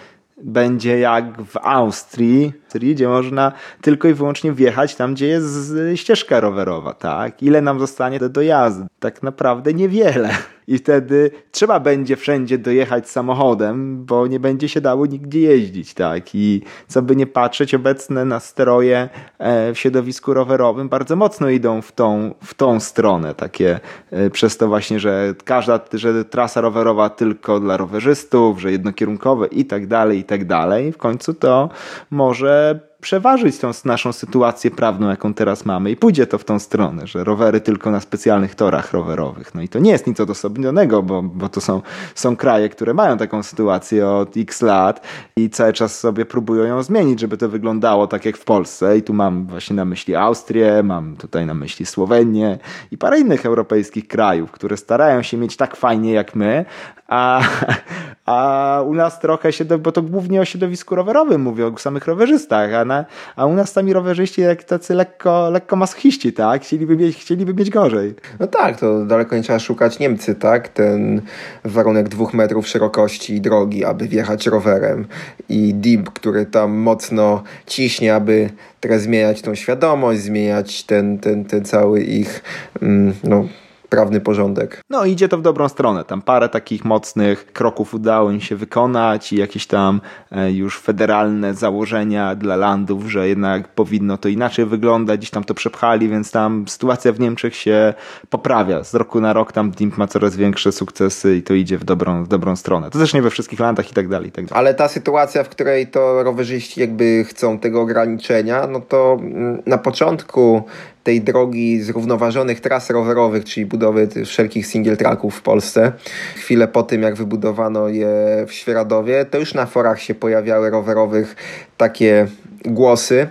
będzie jak w Austrii, gdzie można tylko i wyłącznie wjechać tam, gdzie jest ścieżka rowerowa, tak? Ile nam zostanie do dojazdu? Tak naprawdę niewiele i wtedy trzeba będzie wszędzie dojechać samochodem, bo nie będzie się dało nigdzie jeździć, tak? I co by nie patrzeć, obecne nastroje e, w środowisku rowerowym bardzo mocno idą w tą, w tą stronę, takie e, przez to właśnie, że każda, że trasa rowerowa tylko dla rowerzystów, że jednokierunkowe i tak dalej, i tak dalej. W końcu to może przeważyć tą naszą sytuację prawną, jaką teraz mamy i pójdzie to w tą stronę, że rowery tylko na specjalnych torach rowerowych. No i to nie jest nic odosobnionego, bo, bo to są, są kraje, które mają taką sytuację od x lat i cały czas sobie próbują ją zmienić, żeby to wyglądało tak jak w Polsce. I tu mam właśnie na myśli Austrię, mam tutaj na myśli Słowenię i parę innych europejskich krajów, które starają się mieć tak fajnie jak my, a, a u nas trochę się, bo to głównie o środowisku rowerowym mówię, o samych rowerzystach, a, na, a u nas sami rowerzyści jak tacy lekko, lekko masochiści, tak? Chcieliby mieć, chcieliby mieć gorzej. No tak, to daleko nie trzeba szukać Niemcy, tak? Ten warunek dwóch metrów szerokości drogi, aby wjechać rowerem i DIB, który tam mocno ciśnie, aby teraz zmieniać tą świadomość, zmieniać ten, ten, ten cały ich, mm, no prawny porządek. No idzie to w dobrą stronę. Tam parę takich mocnych kroków udało im się wykonać i jakieś tam e, już federalne założenia dla landów, że jednak powinno to inaczej wyglądać. Gdzieś tam to przepchali, więc tam sytuacja w Niemczech się poprawia. Z roku na rok tam DIMP ma coraz większe sukcesy i to idzie w dobrą, w dobrą stronę. To też nie we wszystkich landach i tak dalej. I tak dalej. Ale ta sytuacja, w której to rowerzyści jakby chcą tego ograniczenia, no to mm, na początku tej drogi zrównoważonych tras rowerowych, czyli budowy wszelkich single tracków w Polsce. Chwilę po tym, jak wybudowano je w Świeradowie, to już na forach się pojawiały rowerowych takie głosy.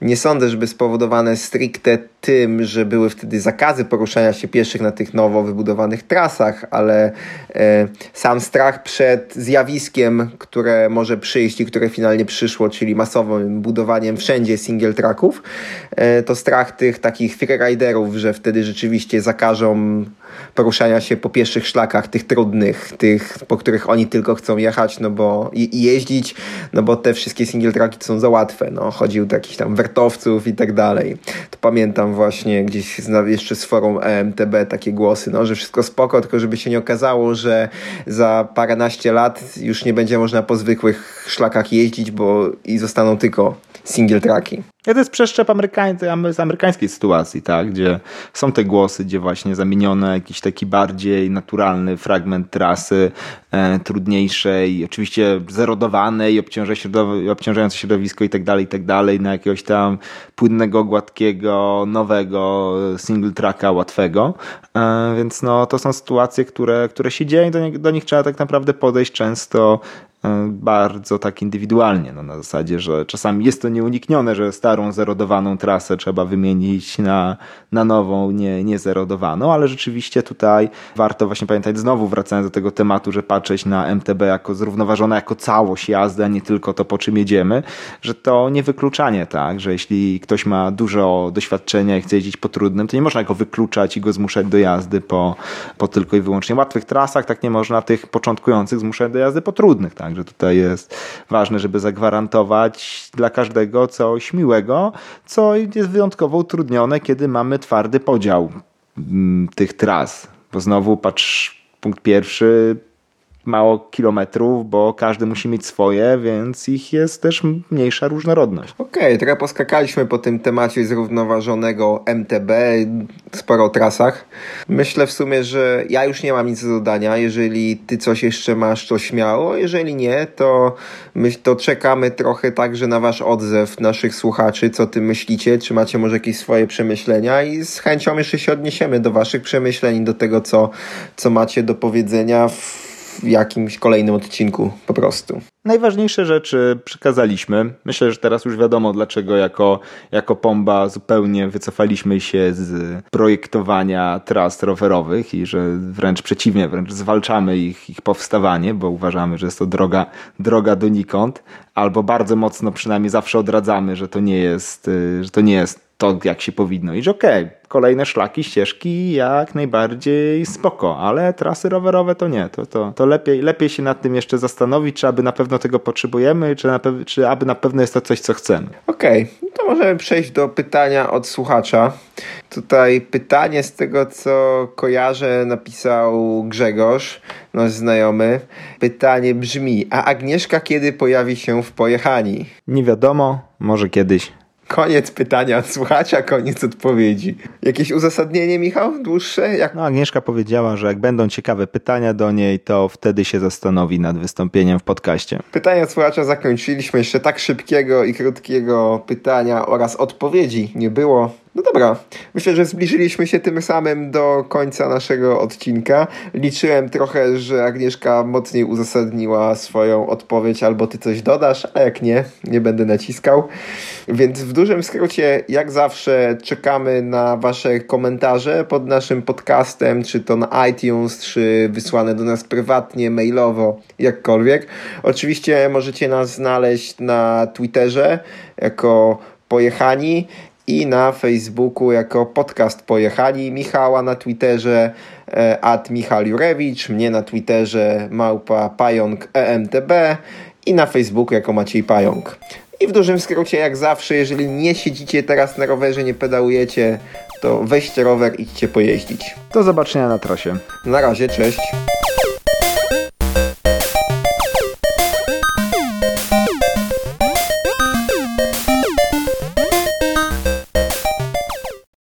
Nie sądzę, żeby spowodowane stricte tym, że były wtedy zakazy poruszania się pieszych na tych nowo wybudowanych trasach, ale e, sam strach przed zjawiskiem, które może przyjść i które finalnie przyszło, czyli masowym budowaniem wszędzie single tracków, e, to strach tych takich freeriderów, że wtedy rzeczywiście zakażą poruszania się po pieszych szlakach, tych trudnych, tych, po których oni tylko chcą jechać, no bo i, i jeździć, no bo te wszystkie single tracki są za łatwe, no chodził do jakichś tam wertowców i tak dalej. To pamiętam właśnie gdzieś jeszcze z forum EMTB takie głosy, no, że wszystko spoko, tylko żeby się nie okazało, że za paręnaście lat już nie będzie można po zwykłych szlakach jeździć, bo i zostaną tylko single tracki. Ja to jest przeszczep amerykań, z amerykańskiej sytuacji, tak? gdzie są te głosy, gdzie właśnie zamieniono jakiś taki bardziej naturalny fragment trasy, e, trudniejszej, oczywiście zerodowanej, obciąża środow- obciążające środowisko i tak dalej, i tak dalej, na jakiegoś tam płynnego, gładkiego, nowego single tracka łatwego. E, więc no, to są sytuacje, które, które się dzieją, do, nie, do nich trzeba tak naprawdę podejść często E, bardzo tak indywidualnie, no na zasadzie, że czasami jest to nieuniknione, że starą zerodowaną trasę trzeba wymienić na, na nową, nie, nie zerodowaną, ale rzeczywiście tutaj warto właśnie pamiętać, znowu wracając do tego tematu, że patrzeć na MTB jako zrównoważone, jako całość jazdy, a nie tylko to, po czym jedziemy, że to nie wykluczanie, tak, że jeśli ktoś ma dużo doświadczenia i chce jeździć po trudnym, to nie można go wykluczać i go zmuszać do jazdy po, po tylko i wyłącznie łatwych trasach, tak nie można tych początkujących zmuszać do jazdy po trudnych, tak, Także tutaj jest ważne, żeby zagwarantować dla każdego coś miłego, co jest wyjątkowo utrudnione, kiedy mamy twardy podział mm, tych tras. Bo znowu patrz, punkt pierwszy, mało kilometrów, bo każdy musi mieć swoje, więc ich jest też mniejsza różnorodność. Okej, okay, trochę poskakaliśmy po tym temacie zrównoważonego MTB, sporo o trasach. Myślę w sumie, że ja już nie mam nic do dodania. Jeżeli ty coś jeszcze masz, to śmiało. Jeżeli nie, to, my, to czekamy trochę także na wasz odzew naszych słuchaczy, co ty myślicie, czy macie może jakieś swoje przemyślenia i z chęcią jeszcze się odniesiemy do waszych przemyśleń, do tego, co, co macie do powiedzenia w w jakimś kolejnym odcinku po prostu. Najważniejsze rzeczy przekazaliśmy. Myślę, że teraz już wiadomo, dlaczego jako, jako Pomba zupełnie wycofaliśmy się z projektowania tras rowerowych i że wręcz przeciwnie, wręcz zwalczamy ich, ich powstawanie, bo uważamy, że jest to droga, droga donikąd, albo bardzo mocno przynajmniej zawsze odradzamy, że to nie jest, że to nie jest to, jak się powinno iść. Okej, okay, kolejne szlaki, ścieżki jak najbardziej spoko, ale trasy rowerowe to nie. To, to, to lepiej, lepiej się nad tym jeszcze zastanowić, czy aby na pewno tego potrzebujemy, czy, na czy aby na pewno jest to coś, co chcemy. Okej, okay, to możemy przejść do pytania od słuchacza. Tutaj pytanie z tego, co kojarzę, napisał Grzegorz, nasz znajomy. Pytanie brzmi, a Agnieszka kiedy pojawi się w Pojechani? Nie wiadomo, może kiedyś. Koniec pytania od słuchacza, koniec odpowiedzi. Jakieś uzasadnienie, Michał, dłuższe? Jak... No, Agnieszka powiedziała, że jak będą ciekawe pytania do niej, to wtedy się zastanowi nad wystąpieniem w podcaście. Pytania od słuchacza zakończyliśmy. Jeszcze tak szybkiego i krótkiego pytania oraz odpowiedzi nie było. No dobra, myślę, że zbliżyliśmy się tym samym do końca naszego odcinka. Liczyłem trochę, że Agnieszka mocniej uzasadniła swoją odpowiedź, albo ty coś dodasz, a jak nie, nie będę naciskał. Więc w dużym skrócie, jak zawsze, czekamy na Wasze komentarze pod naszym podcastem, czy to na iTunes, czy wysłane do nas prywatnie, mailowo, jakkolwiek. Oczywiście możecie nas znaleźć na Twitterze jako pojechani i na Facebooku jako podcast Pojechali, Michała na Twitterze e, at Michał Jurewicz, mnie na Twitterze małpa pająk EMTB i na Facebooku jako Maciej Pająk. I w dużym skrócie, jak zawsze, jeżeli nie siedzicie teraz na rowerze, nie pedałujecie, to weźcie rower i idźcie pojeździć. Do zobaczenia na trasie. Na razie, cześć.